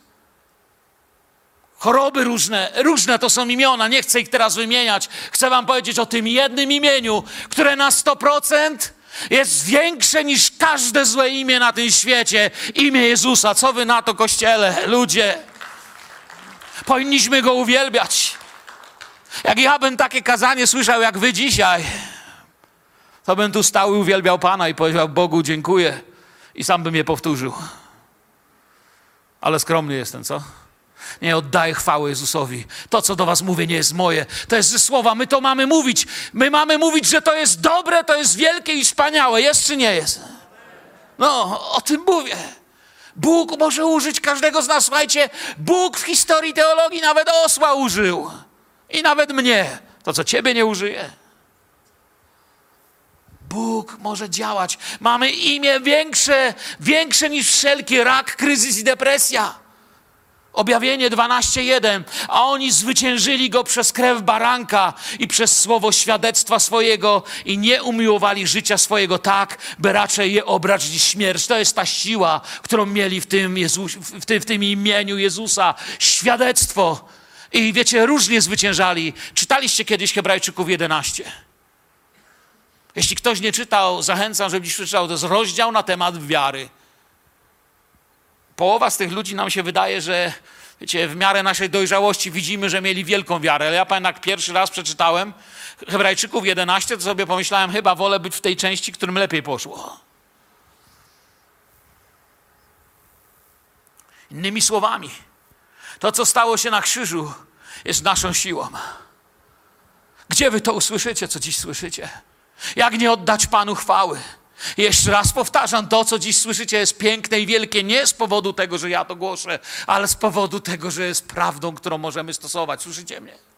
Choroby różne, różne to są imiona, nie chcę ich teraz wymieniać. Chcę Wam powiedzieć o tym jednym imieniu, które na 100% jest większe niż każde złe imię na tym świecie. Imię Jezusa. Co Wy na to, kościele, ludzie? Powinniśmy Go uwielbiać. Jak ja bym takie kazanie słyszał jak wy dzisiaj, to bym tu stał i uwielbiał Pana i powiedział Bogu dziękuję i sam bym je powtórzył. Ale skromny jestem, co? Nie oddaję chwały Jezusowi. To, co do was mówię, nie jest moje. To jest ze słowa. My to mamy mówić. My mamy mówić, że to jest dobre, to jest wielkie i wspaniałe. Jest czy nie jest? No, o tym mówię. Bóg może użyć każdego z nas. Słuchajcie, Bóg w historii teologii nawet osła użył. I nawet mnie. To, co ciebie nie użyje. Bóg może działać. Mamy imię większe, większe niż wszelki rak, kryzys i depresja. Objawienie 12:1, a oni zwyciężyli go przez krew baranka i przez słowo świadectwa swojego i nie umiłowali życia swojego tak, by raczej je obrać niż śmierć. To jest ta siła, którą mieli w tym, Jezus, w tym, w tym imieniu Jezusa. Świadectwo. I wiecie, różnie zwyciężali. Czytaliście kiedyś Hebrajczyków 11. Jeśli ktoś nie czytał, zachęcam, żebyś przeczytał. To jest rozdział na temat wiary. Połowa z tych ludzi nam się wydaje, że wiecie, w miarę naszej dojrzałości widzimy, że mieli wielką wiarę. Ale ja pamiętam, jak pierwszy raz przeczytałem Hebrajczyków 11, to sobie pomyślałem, chyba wolę być w tej części, którym lepiej poszło. Innymi słowami, to, co stało się na krzyżu, jest naszą siłą. Gdzie wy to usłyszycie, co dziś słyszycie? Jak nie oddać Panu chwały? Jeszcze raz powtarzam, to co dziś słyszycie jest piękne i wielkie nie z powodu tego, że ja to głoszę, ale z powodu tego, że jest prawdą, którą możemy stosować. Słyszycie mnie?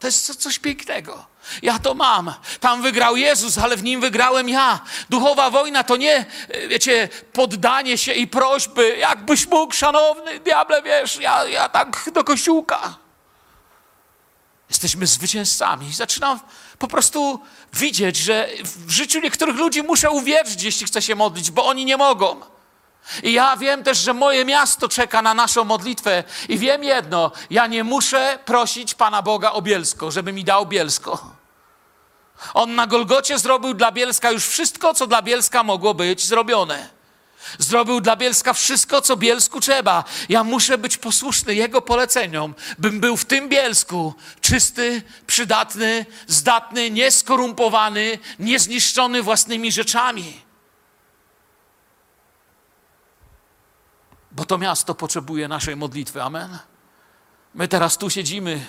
To jest coś pięknego. Ja to mam. Tam wygrał Jezus, ale w nim wygrałem ja. Duchowa wojna to nie, wiecie, poddanie się i prośby. Jakbyś mógł, szanowny diable, wiesz, ja, ja tak do kościółka. Jesteśmy zwycięzcami. Zaczynam po prostu widzieć, że w życiu niektórych ludzi muszę uwierzyć, jeśli chcę się modlić, bo oni nie mogą. I ja wiem też, że moje miasto czeka na naszą modlitwę. I wiem jedno, ja nie muszę prosić Pana Boga o Bielsko, żeby mi dał Bielsko. On na Golgocie zrobił dla Bielska już wszystko, co dla Bielska mogło być zrobione. Zrobił dla Bielska wszystko, co Bielsku trzeba. Ja muszę być posłuszny Jego poleceniom, bym był w tym Bielsku czysty, przydatny, zdatny, nieskorumpowany, niezniszczony własnymi rzeczami. Bo to miasto potrzebuje naszej modlitwy. Amen. My teraz tu siedzimy.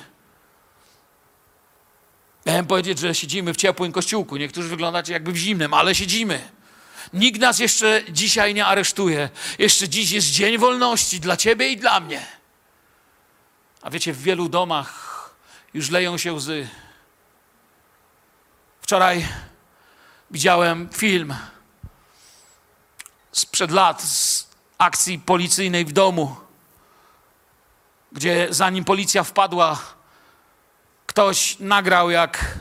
Miałem powiedzieć, że siedzimy w ciepłym kościółku. Niektórzy wyglądacie jakby w zimnym, ale siedzimy. Nikt nas jeszcze dzisiaj nie aresztuje. Jeszcze dziś jest dzień wolności dla ciebie i dla mnie. A wiecie, w wielu domach już leją się łzy. Wczoraj widziałem film sprzed lat z akcji policyjnej w domu, gdzie zanim policja wpadła, ktoś nagrał, jak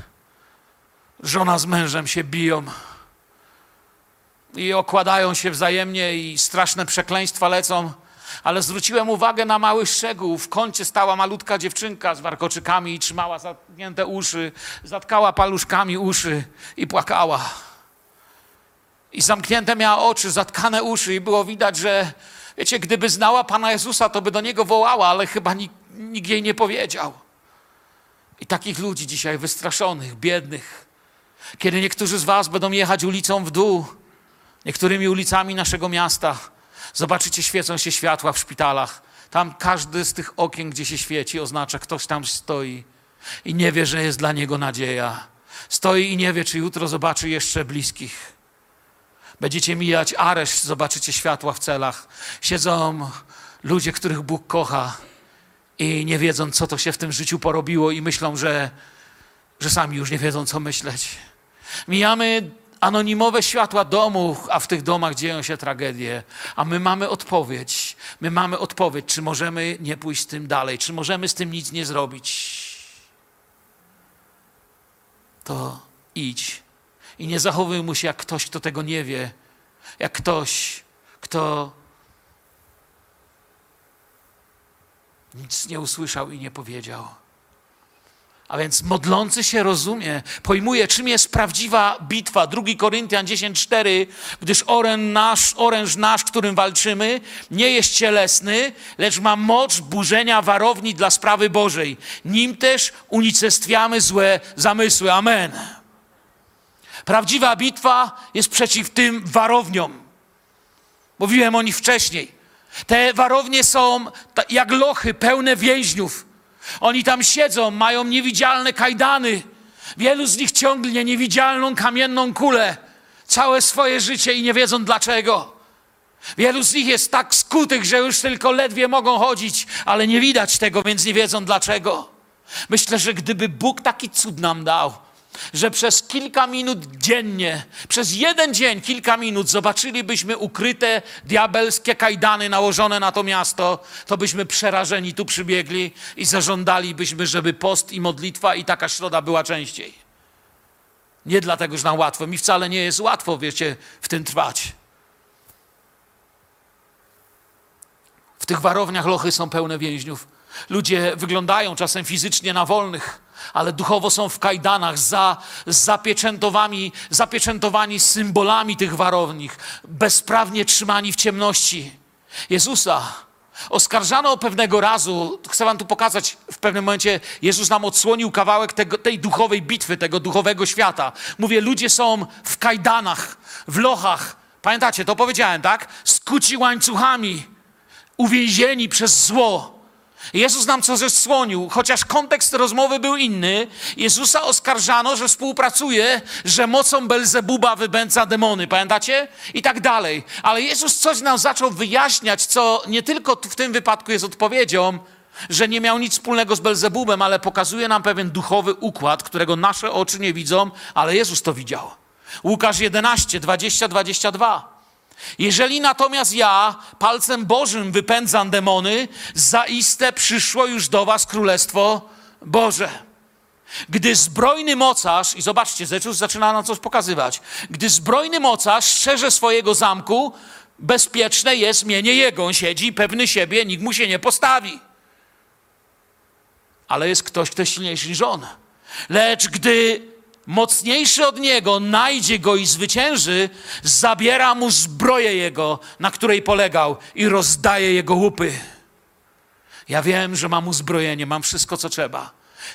żona z mężem się biją i okładają się wzajemnie i straszne przekleństwa lecą. Ale zwróciłem uwagę na mały szczegół. W kącie stała malutka dziewczynka z warkoczykami i trzymała zamknięte uszy, zatkała paluszkami uszy i płakała. I zamknięte miała oczy, zatkane uszy i było widać, że wiecie, gdyby znała Pana Jezusa, to by do Niego wołała, ale chyba nikt, nikt jej nie powiedział. I takich ludzi dzisiaj wystraszonych, biednych. Kiedy niektórzy z Was będą jechać ulicą w dół, niektórymi ulicami naszego miasta. Zobaczycie, świecą się światła w szpitalach. Tam każdy z tych okien, gdzie się świeci, oznacza, ktoś tam stoi i nie wie, że jest dla niego nadzieja. Stoi i nie wie, czy jutro zobaczy jeszcze bliskich. Będziecie mijać areszt, zobaczycie światła w celach. Siedzą ludzie, których Bóg kocha i nie wiedzą, co to się w tym życiu porobiło, i myślą, że, że sami już nie wiedzą, co myśleć. Mijamy anonimowe światła domów, a w tych domach dzieją się tragedie. A my mamy odpowiedź. My mamy odpowiedź, czy możemy nie pójść z tym dalej, czy możemy z tym nic nie zrobić. To idź. I nie zachowuj mu się jak ktoś, kto tego nie wie, jak ktoś, kto nic nie usłyszał i nie powiedział. A więc modlący się rozumie, pojmuje, czym jest prawdziwa bitwa. 2 Koryntian 10:4, gdyż oręż nasz, oręż nasz, którym walczymy, nie jest cielesny, lecz ma moc burzenia warowni dla sprawy Bożej. Nim też unicestwiamy złe zamysły. Amen. Prawdziwa bitwa jest przeciw tym warowniom. Mówiłem o nich wcześniej. Te warownie są jak lochy pełne więźniów oni tam siedzą, mają niewidzialne kajdany. Wielu z nich ciągnie niewidzialną kamienną kulę całe swoje życie i nie wiedzą dlaczego. Wielu z nich jest tak skutych, że już tylko ledwie mogą chodzić, ale nie widać tego, więc nie wiedzą dlaczego. Myślę, że gdyby Bóg taki cud nam dał, że przez kilka minut dziennie, przez jeden dzień, kilka minut zobaczylibyśmy ukryte diabelskie kajdany nałożone na to miasto, to byśmy przerażeni tu przybiegli i zażądalibyśmy, żeby post i modlitwa i taka środa była częściej. Nie dlatego, że nam łatwo. Mi wcale nie jest łatwo, wiecie, w tym trwać. W tych warowniach lochy są pełne więźniów. Ludzie wyglądają czasem fizycznie na wolnych, ale duchowo są w kajdanach, za, zapieczętowani, zapieczętowani symbolami tych warownych, bezprawnie trzymani w ciemności. Jezusa oskarżano pewnego razu, chcę wam tu pokazać, w pewnym momencie Jezus nam odsłonił kawałek tego, tej duchowej bitwy, tego duchowego świata. Mówię, ludzie są w kajdanach, w lochach. Pamiętacie, to powiedziałem, tak? Skuci łańcuchami, uwięzieni przez zło. Jezus nam coś zesłonił, chociaż kontekst rozmowy był inny. Jezusa oskarżano, że współpracuje, że mocą Belzebuba wybędza demony, pamiętacie? I tak dalej. Ale Jezus coś nam zaczął wyjaśniać, co nie tylko w tym wypadku jest odpowiedzią, że nie miał nic wspólnego z Belzebubem, ale pokazuje nam pewien duchowy układ, którego nasze oczy nie widzą, ale Jezus to widział. Łukasz 11, 20, 22. Jeżeli natomiast ja palcem Bożym wypędzam demony, zaiste przyszło już do was Królestwo Boże. Gdy zbrojny mocarz, i zobaczcie, Zeczus zaczyna nam coś pokazywać, gdy zbrojny mocarz szczerze swojego zamku, bezpieczne jest mienie jego. On siedzi pewny siebie, nikt mu się nie postawi. Ale jest ktoś, kto jest silniejszy niż on. Lecz gdy mocniejszy od niego najdzie go i zwycięży, zabiera mu zbroję jego, na której polegał, i rozdaje jego łupy. Ja wiem, że mam uzbrojenie, mam wszystko, co trzeba.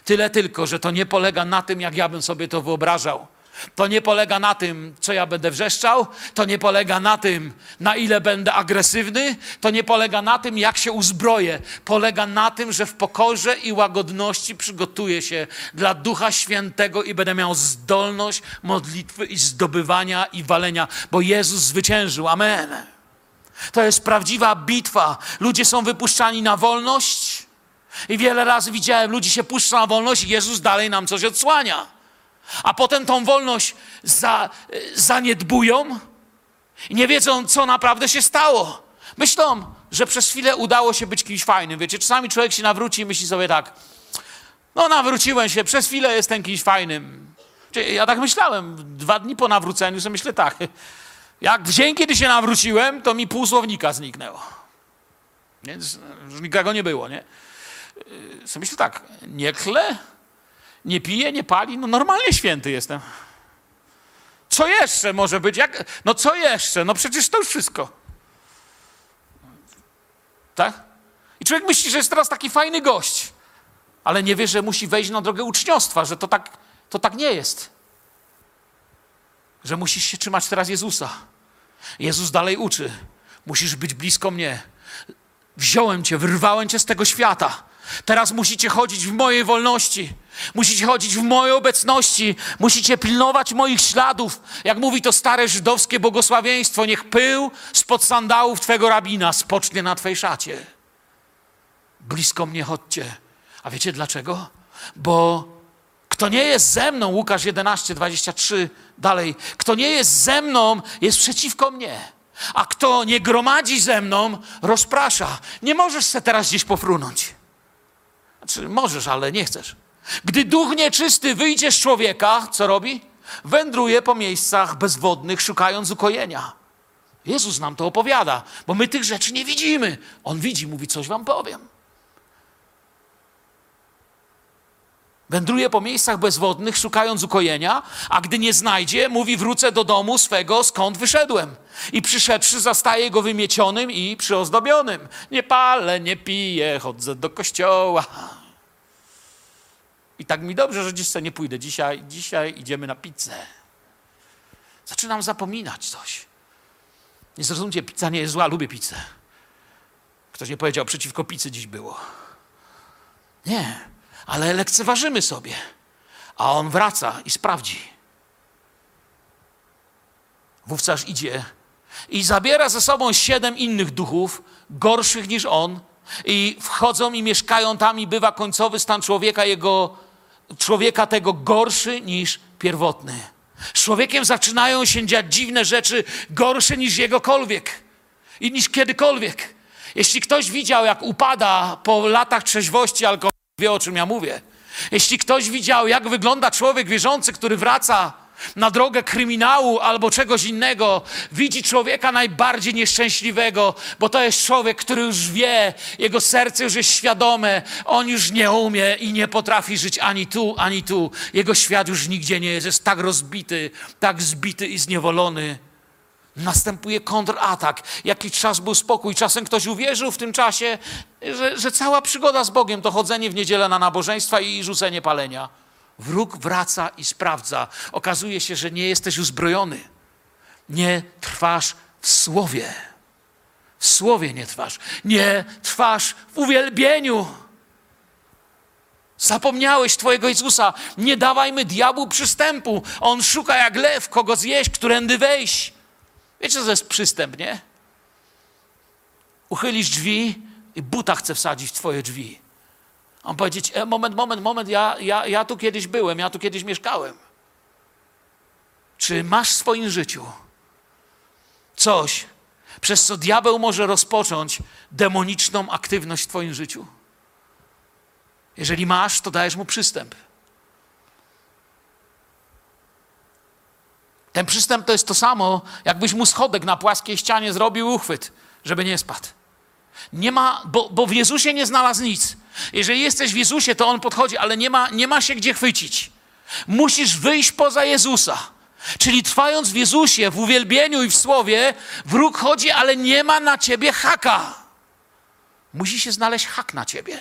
Tyle tylko, że to nie polega na tym, jak ja bym sobie to wyobrażał. To nie polega na tym, co ja będę wrzeszczał, to nie polega na tym, na ile będę agresywny, to nie polega na tym, jak się uzbroję. Polega na tym, że w pokorze i łagodności przygotuję się dla Ducha Świętego i będę miał zdolność modlitwy i zdobywania i walenia, bo Jezus zwyciężył. Amen. To jest prawdziwa bitwa. Ludzie są wypuszczani na wolność. I wiele razy widziałem, ludzi się puszcza na wolność i Jezus dalej nam coś odsłania a potem tą wolność za, zaniedbują i nie wiedzą, co naprawdę się stało. Myślą, że przez chwilę udało się być kimś fajnym. Wiecie, czasami człowiek się nawróci i myśli sobie tak, no nawróciłem się, przez chwilę jestem kimś fajnym. Ja tak myślałem, dwa dni po nawróceniu sobie myślę tak, jak w dzień, kiedy się nawróciłem, to mi pół słownika zniknęło. Więc nikogo nie było, nie? Sobie myślę tak, nie kle, nie pije, nie pali, no normalnie święty jestem. Co jeszcze może być? Jak? No co jeszcze? No przecież to już wszystko. Tak? I człowiek myśli, że jest teraz taki fajny gość, ale nie wie, że musi wejść na drogę uczniostwa, że to tak, to tak nie jest. Że musisz się trzymać teraz Jezusa. Jezus dalej uczy. Musisz być blisko mnie. Wziąłem cię, wyrwałem cię z tego świata. Teraz musicie chodzić w mojej wolności. Musicie chodzić w mojej obecności. Musicie pilnować moich śladów. Jak mówi to stare żydowskie błogosławieństwo, niech pył spod sandałów twego rabina spocznie na twej szacie. Blisko mnie chodźcie. A wiecie dlaczego? Bo kto nie jest ze mną, Łukasz 11, 23, dalej, kto nie jest ze mną, jest przeciwko mnie. A kto nie gromadzi ze mną, rozprasza. Nie możesz se teraz gdzieś pofrunąć. Znaczy, możesz, ale nie chcesz. Gdy duch nieczysty wyjdzie z człowieka, co robi? Wędruje po miejscach bezwodnych, szukając ukojenia. Jezus nam to opowiada, bo my tych rzeczy nie widzimy. On widzi, mówi, coś wam powiem. Wędruje po miejscach bezwodnych, szukając ukojenia, a gdy nie znajdzie, mówi: Wrócę do domu swego, skąd wyszedłem. I przyszedłszy, zastaje go wymiecionym i przyozdobionym. Nie palę, nie piję, chodzę do kościoła. I tak mi dobrze, że dziś sobie nie pójdę. Dzisiaj, dzisiaj idziemy na pizzę. Zaczynam zapominać coś. Nie zrozumcie, pizza nie jest zła, lubię pizzę. Ktoś nie powiedział, przeciwko pizzy dziś było. Nie ale lekceważymy sobie. A on wraca i sprawdzi. Wówczas idzie i zabiera ze sobą siedem innych duchów, gorszych niż on, i wchodzą i mieszkają tam, i bywa końcowy stan człowieka, jego, człowieka tego gorszy niż pierwotny. Z człowiekiem zaczynają się dziać dziwne rzeczy, gorsze niż jegokolwiek i niż kiedykolwiek. Jeśli ktoś widział, jak upada po latach trzeźwości alkoholu, wie o czym ja mówię. Jeśli ktoś widział, jak wygląda człowiek wierzący, który wraca na drogę kryminału albo czegoś innego, widzi człowieka najbardziej nieszczęśliwego, bo to jest człowiek, który już wie, jego serce już jest świadome, on już nie umie i nie potrafi żyć ani tu, ani tu. Jego świat już nigdzie nie jest, jest tak rozbity, tak zbity i zniewolony. Następuje kontratak. Jakiś czas był spokój. Czasem ktoś uwierzył w tym czasie, że, że cała przygoda z Bogiem to chodzenie w niedzielę na nabożeństwa i rzucenie palenia. Wróg wraca i sprawdza. Okazuje się, że nie jesteś uzbrojony. Nie trwasz w słowie. W słowie nie trwasz. Nie trwasz w uwielbieniu. Zapomniałeś Twojego Jezusa. Nie dawajmy diabłu przystępu. On szuka jak lew, kogo zjeść, którędy wejść. Wiecie, co to jest przystęp, nie? Uchylisz drzwi i buta chce wsadzić w Twoje drzwi. On powiedzieć, e, moment, moment, moment, ja, ja, ja tu kiedyś byłem, ja tu kiedyś mieszkałem. Czy masz w swoim życiu coś, przez co diabeł może rozpocząć demoniczną aktywność w Twoim życiu? Jeżeli masz, to dajesz mu przystęp. Ten przystęp to jest to samo, jakbyś mu schodek na płaskiej ścianie zrobił uchwyt, żeby nie spadł. Nie ma, bo, bo w Jezusie nie znalazł nic. Jeżeli jesteś w Jezusie, to On podchodzi, ale nie ma, nie ma się gdzie chwycić. Musisz wyjść poza Jezusa. Czyli trwając w Jezusie, w uwielbieniu i w słowie, wróg chodzi, ale nie ma na ciebie haka. Musi się znaleźć hak na ciebie.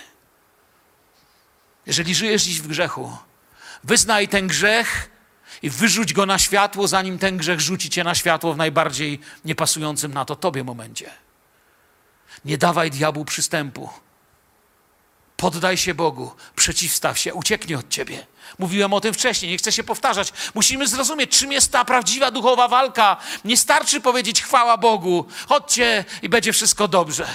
Jeżeli żyjesz dziś w grzechu, wyznaj ten grzech i wyrzuć go na światło, zanim ten grzech rzuci cię na światło w najbardziej niepasującym na to tobie momencie. Nie dawaj diabłu przystępu. Poddaj się Bogu, przeciwstaw się, ucieknie od ciebie. Mówiłem o tym wcześniej, nie chcę się powtarzać. Musimy zrozumieć, czym jest ta prawdziwa duchowa walka. Nie starczy powiedzieć chwała Bogu, chodźcie i będzie wszystko dobrze.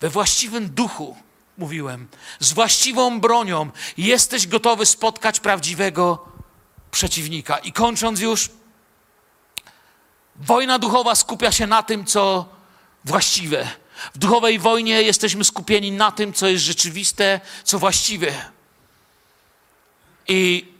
We właściwym duchu, mówiłem, z właściwą bronią jesteś gotowy spotkać prawdziwego przeciwnika. I kończąc już, wojna duchowa skupia się na tym, co właściwe. W duchowej wojnie jesteśmy skupieni na tym, co jest rzeczywiste, co właściwe. I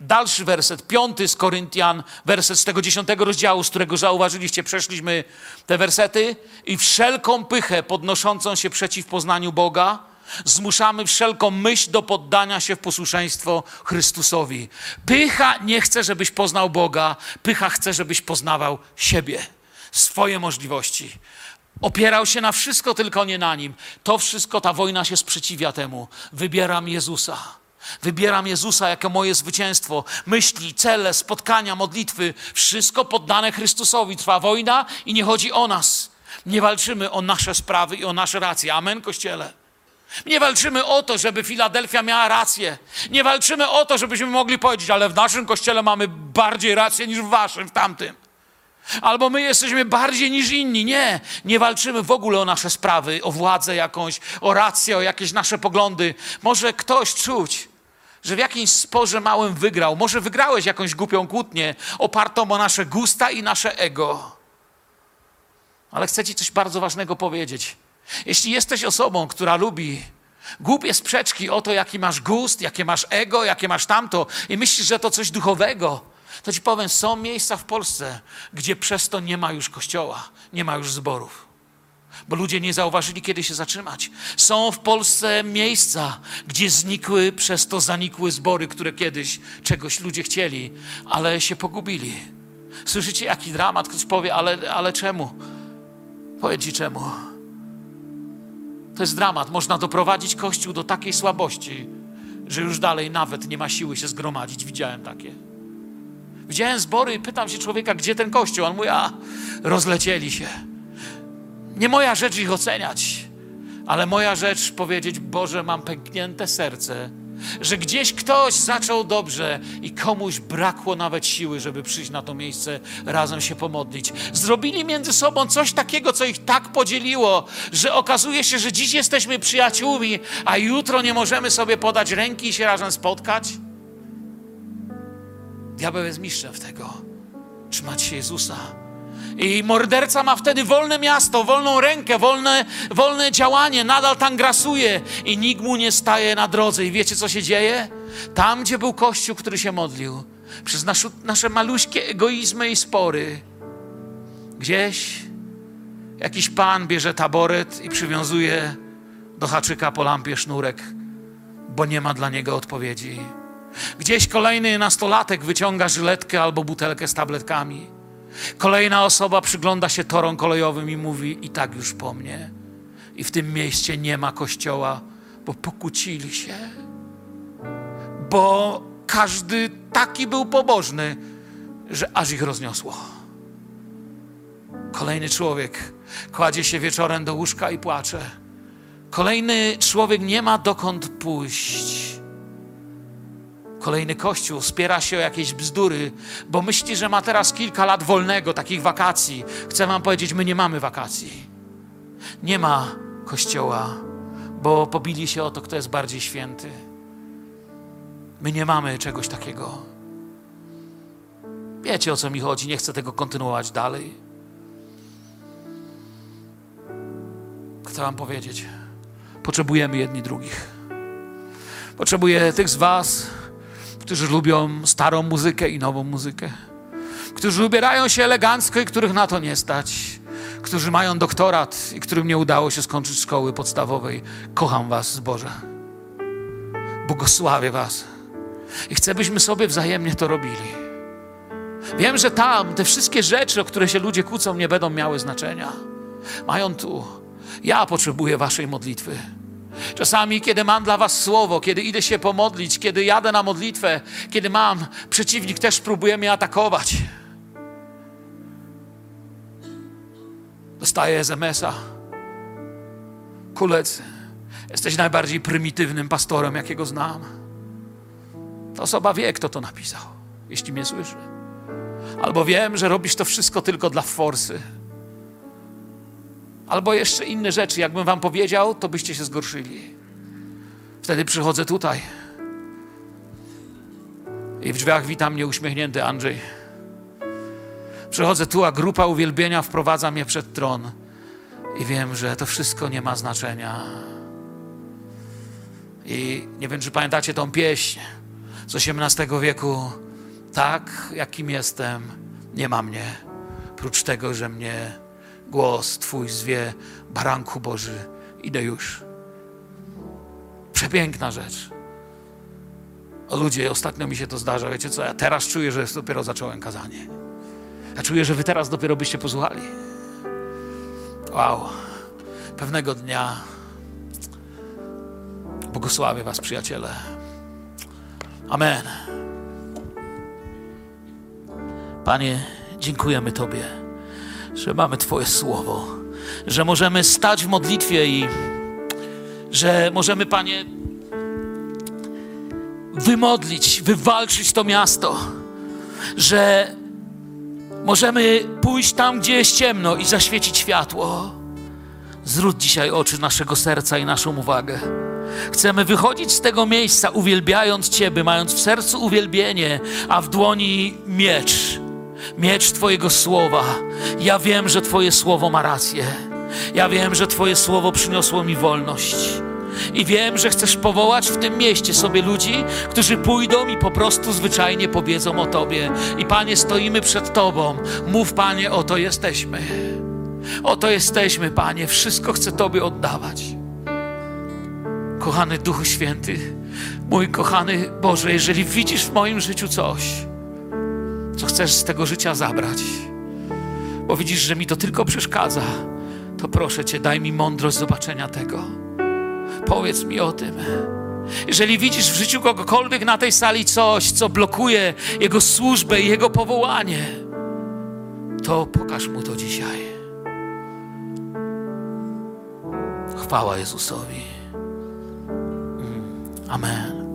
dalszy werset, piąty z Koryntian, werset z tego dziesiątego rozdziału, z którego zauważyliście, przeszliśmy te wersety. I wszelką pychę podnoszącą się przeciw poznaniu Boga, zmuszamy wszelką myśl do poddania się w posłuszeństwo Chrystusowi. Pycha nie chce, żebyś poznał Boga, pycha chce, żebyś poznawał siebie, swoje możliwości. Opierał się na wszystko, tylko nie na nim. To wszystko, ta wojna się sprzeciwia temu. Wybieram Jezusa. Wybieram Jezusa jako moje zwycięstwo. Myśli, cele, spotkania, modlitwy, wszystko poddane Chrystusowi. Trwa wojna i nie chodzi o nas. Nie walczymy o nasze sprawy i o nasze racje. Amen, Kościele. Nie walczymy o to, żeby Filadelfia miała rację. Nie walczymy o to, żebyśmy mogli powiedzieć, ale w naszym kościele mamy bardziej rację niż w waszym, w tamtym. Albo my jesteśmy bardziej niż inni. Nie, nie walczymy w ogóle o nasze sprawy, o władzę jakąś, o rację, o jakieś nasze poglądy. Może ktoś czuć, że w jakimś sporze małym wygrał. Może wygrałeś jakąś głupią kłótnię opartą o nasze gusta i nasze ego. Ale chcę Ci coś bardzo ważnego powiedzieć. Jeśli jesteś osobą, która lubi głupie sprzeczki o to, jaki masz gust, jakie masz ego, jakie masz tamto i myślisz, że to coś duchowego, to ci powiem, są miejsca w Polsce, gdzie przez to nie ma już kościoła, nie ma już zborów. Bo ludzie nie zauważyli, kiedy się zatrzymać. Są w Polsce miejsca, gdzie znikły, przez to zanikły zbory, które kiedyś czegoś ludzie chcieli, ale się pogubili. Słyszycie, jaki dramat? Ktoś powie, ale, ale czemu? Powiedz ci czemu. To jest dramat. Można doprowadzić Kościół do takiej słabości, że już dalej nawet nie ma siły się zgromadzić. Widziałem takie. Widziałem zbory i pytam się człowieka, gdzie ten kościół? On mówi, a rozlecieli się. Nie moja rzecz ich oceniać, ale moja rzecz powiedzieć, Boże, mam pęknięte serce, że gdzieś ktoś zaczął dobrze i komuś brakło nawet siły, żeby przyjść na to miejsce, razem się pomodlić. Zrobili między sobą coś takiego, co ich tak podzieliło, że okazuje się, że dziś jesteśmy przyjaciółmi, a jutro nie możemy sobie podać ręki i się razem spotkać. Diabeł jest mistrzem w tego. Trzymać się Jezusa. I morderca ma wtedy wolne miasto, wolną rękę, wolne, wolne działanie, nadal tam grasuje i nikt mu nie staje na drodze. I wiecie, co się dzieje? Tam, gdzie był Kościół, który się modlił, przez nasze, nasze maluśkie egoizmy i spory, gdzieś jakiś pan bierze taboret i przywiązuje do haczyka po lampie sznurek, bo nie ma dla niego odpowiedzi. Gdzieś kolejny nastolatek wyciąga żyletkę albo butelkę z tabletkami. Kolejna osoba przygląda się torom kolejowym i mówi: I tak już po mnie. I w tym mieście nie ma kościoła, bo pokłócili się. Bo każdy taki był pobożny, że aż ich rozniosło. Kolejny człowiek kładzie się wieczorem do łóżka i płacze. Kolejny człowiek nie ma dokąd pójść. Kolejny kościół spiera się o jakieś bzdury, bo myśli, że ma teraz kilka lat wolnego, takich wakacji. Chcę Wam powiedzieć, my nie mamy wakacji. Nie ma kościoła, bo pobili się o to, kto jest bardziej święty. My nie mamy czegoś takiego. Wiecie o co mi chodzi, nie chcę tego kontynuować dalej. Chcę Wam powiedzieć, potrzebujemy jedni drugich. Potrzebuję tych z Was, którzy lubią starą muzykę i nową muzykę, którzy ubierają się elegancko i których na to nie stać, którzy mają doktorat i którym nie udało się skończyć szkoły podstawowej. Kocham Was, Zboże. Błogosławię Was. I chcę, byśmy sobie wzajemnie to robili. Wiem, że tam te wszystkie rzeczy, o które się ludzie kłócą, nie będą miały znaczenia. Mają tu. Ja potrzebuję Waszej modlitwy. Czasami, kiedy mam dla Was słowo, kiedy idę się pomodlić, kiedy jadę na modlitwę, kiedy mam, przeciwnik też próbuje mnie atakować. Dostaję SMS-a. Kulec, jesteś najbardziej prymitywnym pastorem, jakiego znam. Ta osoba wie, kto to napisał, jeśli mnie słyszy. Albo wiem, że robisz to wszystko tylko dla forsy. Albo jeszcze inne rzeczy. Jakbym wam powiedział, to byście się zgorszyli. Wtedy przychodzę tutaj. I w drzwiach wita mnie uśmiechnięty Andrzej. Przychodzę tu, a grupa uwielbienia wprowadza mnie przed tron. I wiem, że to wszystko nie ma znaczenia. I nie wiem, czy pamiętacie tą pieśń z XVIII wieku. Tak, jakim jestem, nie ma mnie. Prócz tego, że mnie głos Twój zwie, baranku Boży, idę już. Przepiękna rzecz. O ludzie, ostatnio mi się to zdarza. Wiecie co? Ja teraz czuję, że dopiero zacząłem kazanie. Ja czuję, że Wy teraz dopiero byście posłuchali. Wow. Pewnego dnia błogosławię Was, przyjaciele. Amen. Panie, dziękujemy Tobie, że mamy Twoje słowo, że możemy stać w modlitwie i że możemy, Panie, wymodlić, wywalczyć to miasto, że możemy pójść tam, gdzie jest ciemno i zaświecić światło. Zwróć dzisiaj oczy naszego serca i naszą uwagę. Chcemy wychodzić z tego miejsca, uwielbiając Ciebie, mając w sercu uwielbienie, a w dłoni miecz. Miecz Twojego słowa. Ja wiem, że Twoje słowo ma rację. Ja wiem, że Twoje słowo przyniosło mi wolność. I wiem, że chcesz powołać w tym mieście sobie ludzi, którzy pójdą i po prostu zwyczajnie powiedzą o Tobie. I Panie, stoimy przed Tobą. Mów, Panie, oto jesteśmy. Oto jesteśmy, Panie. Wszystko chcę Tobie oddawać. Kochany Duchu Święty, mój kochany Boże, jeżeli widzisz w moim życiu coś, co chcesz z tego życia zabrać, bo widzisz, że mi to tylko przeszkadza, to proszę Cię, daj mi mądrość zobaczenia tego. Powiedz mi o tym. Jeżeli widzisz w życiu kogokolwiek na tej sali coś, co blokuje jego służbę i jego powołanie, to pokaż mu to dzisiaj. Chwała Jezusowi. Amen.